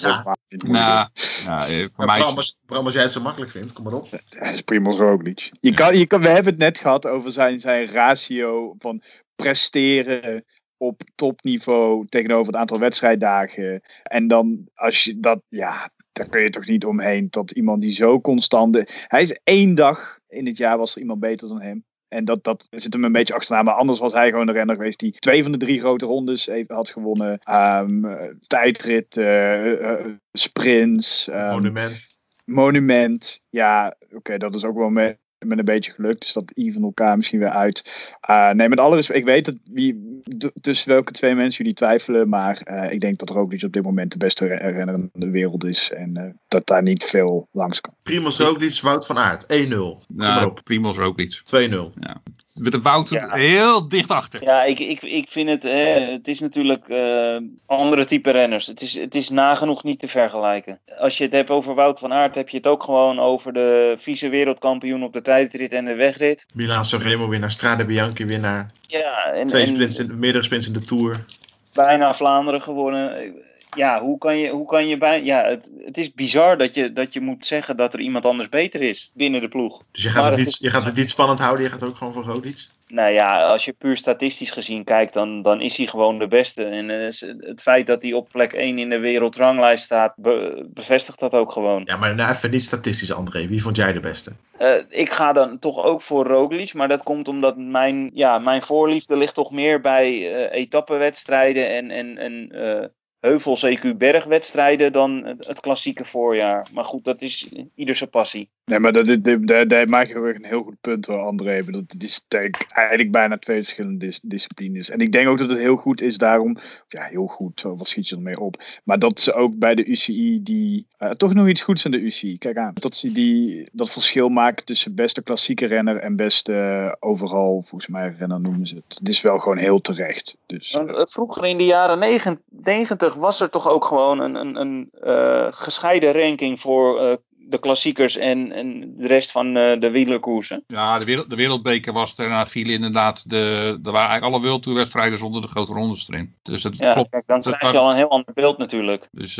Ja. nou, ja, eh, voor mij... Bram, als, Bram, als jij het zo makkelijk vindt, kom maar op. Dat is Primoz Roglic. Je kan, je kan, we hebben het net gehad over zijn, zijn ratio van presteren op topniveau tegenover het aantal wedstrijddagen. En dan als je dat, ja, daar kun je toch niet omheen dat iemand die zo constant... Hij is één dag in het jaar was er iemand beter dan hem. En dat, dat zit hem een beetje achterna. Maar anders was hij gewoon de renner geweest die twee van de drie grote rondes heeft, had gewonnen. Ehm, eh, tijdrit, eh, sprints. ehm, Monument. Monument. Ja, oké, dat is ook wel met, met een beetje geluk. Dus dat even elkaar misschien weer uit. Eh, nee, met alle respect. Ik weet dat wie, tussen welke twee mensen jullie twijfelen. Maar eh, ik denk dat Roglic op dit moment de beste re- renner in de wereld is. En eh, dat daar niet veel langs kan. Primoz Roglic, Wout van Aert. 1-0. Kom maar Nou, op. Primoz ook iets. 2-0. Met de Wout Ja. heel dicht achter. Ja, ik, ik, ik vind het, eh, het is natuurlijk eh, andere type renners. Het is, het is nagenoeg niet te vergelijken. Als je het hebt over Wout van Aert, heb je het ook gewoon over de vice wereldkampioen op de tijdrit en de wegrit. Milaan Sanremo winnaar, Strade Bianchi winnaar. Ja, en, Twee en sprints in, meerdere sprints in de Tour. bijna Vlaanderen gewonnen. Ja, hoe kan je, hoe kan je bij. Ja, het, het is bizar dat je, dat je moet zeggen dat er iemand anders beter is binnen de ploeg. Dus je gaat, Maar het niet, is- je gaat het niet spannend houden, je gaat ook gewoon voor Roglic. Nou ja, als je puur statistisch gezien kijkt, dan, dan is hij gewoon de beste. En eh, het feit dat hij op plek 1 in de wereldranglijst staat, be- bevestigt dat ook gewoon. Ja, maar nou even niet statistisch, André. Wie vond jij de beste? Eh, ik ga dan toch ook voor Roglic, maar dat komt omdat mijn, ja, mijn voorliefde ligt toch meer bij eh etappenwedstrijden en, en, en heuvels, EQ bergwedstrijden dan het klassieke voorjaar. Maar goed, dat is ieder zijn passie. Nee, maar daar maak je weer een heel goed punt hoor, André. Dat is eigenlijk bijna twee verschillende disciplines. En ik denk ook dat het heel goed is daarom. Ja, heel goed, wat schiet je ermee op? Maar dat ze ook bij de UCI die. Eh, toch nog iets goeds aan de UCI. Kijk aan. Dat ze die, dat verschil maken tussen beste klassieke renner en beste eh, overal, volgens mij, renner noemen ze het. Het is wel gewoon heel terecht. Dus, eh, Vroeger in de jaren 90 was er toch ook gewoon een, een, een eh, gescheiden ranking voor eh, de klassiekers en, en de rest van eh, de wielerkoersen. Ja, de, de wereldbeker was daarna viel inderdaad. De, er waren eigenlijk alle wereldtoerwedstrijden Tour zonder de grote rondes erin. Dus dat ja, klopt. Kijk, dan krijg je al een heel ander beeld natuurlijk. Dus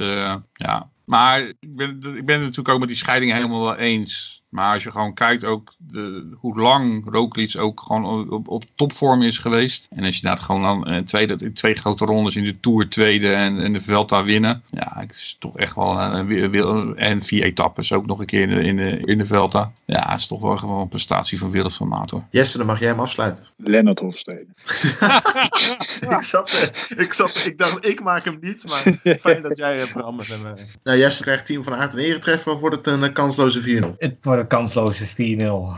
ja, maar ik ben, ik ben het natuurlijk ook met die scheiding helemaal wel eens. Maar als je gewoon kijkt ook de, hoe lang Roglic ook gewoon op, op topvorm is geweest. En als je daar gewoon dan eh, tweede, twee grote rondes in de Tour tweede en, en de Vuelta winnen. Ja, het is toch echt wel een, wi- en vier etappes ook nog een keer in de, in de, in de Vuelta. Ja, het is toch wel gewoon een prestatie van wereldformaat hoor. Jesse, dan mag jij hem afsluiten. Lennart Hofstede. ik, zat, ik, zat, ik dacht, ik maak hem niet, maar fijn dat jij hebt Bram. En, eh, nou, Jesse krijgt team van Aert een eretreffer of wordt het een eh, kansloze 4-0? Een kansloze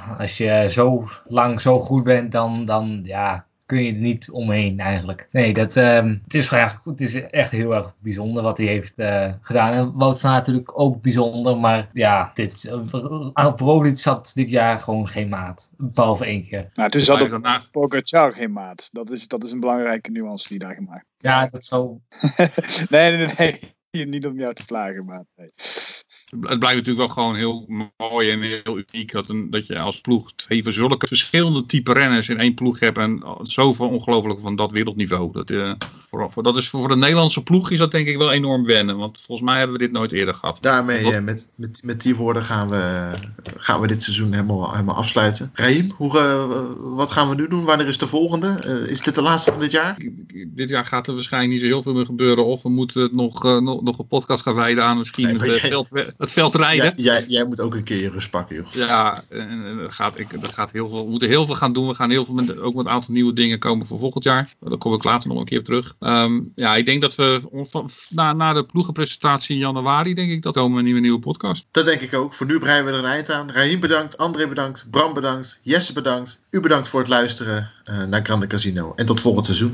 4-0. Als je zo lang zo goed bent, dan, dan ja, kun je er niet omheen eigenlijk. Nee, dat, ehm, het, is graag, het is echt heel erg bijzonder wat hij heeft eh, gedaan. En Wout van Aert natuurlijk ook bijzonder. Maar ja, dit, uh, op Roglic zat dit jaar gewoon geen maat. Behalve één keer. Nou, toen zat op daarna- Pogacar geen maat. Dat is, dat is een belangrijke nuance die daar gemaakt Ja, dat zou... Nee, nee, nee. nee. Niet om jou te plagen, maar nee. Het blijft natuurlijk wel gewoon heel mooi en heel uniek dat, een, dat je als ploeg even zulke verschillende type renners in één ploeg hebt en zoveel ongelooflijk van dat wereldniveau. Dat, uh, voor, voor, dat is voor de Nederlandse ploeg is dat denk ik wel enorm wennen, want volgens mij hebben we dit nooit eerder gehad. Daarmee, uh, met, met, met die woorden gaan we, gaan we dit seizoen helemaal, helemaal afsluiten. Raim, hoe, uh, wat gaan we nu doen? Wanneer is de volgende? is dit de laatste van dit jaar? Dit jaar gaat er waarschijnlijk niet zo heel veel meer gebeuren of we moeten nog, nog, nog een podcast gaan wijden aan misschien nee, het, het veld rijden. Jij, jij, jij, moet ook een keer je rust pakken, joh. Ja, en, dat gaat, ik, dat gaat heel veel, we moeten heel veel gaan doen. We gaan heel veel met, ook met een aantal nieuwe dingen komen voor volgend jaar. Daar kom ik later nog een keer op terug. Um, ja, ik denk dat we na, na de ploegenpresentatie in januari, denk ik, dat komen een nieuwe, nieuwe podcast. Dat denk ik ook. Voor nu breiden we er een eind aan. Rahim bedankt, André bedankt, Bram bedankt, Jesse bedankt. U bedankt voor het luisteren uh, naar Grande Casino. En tot volgend seizoen.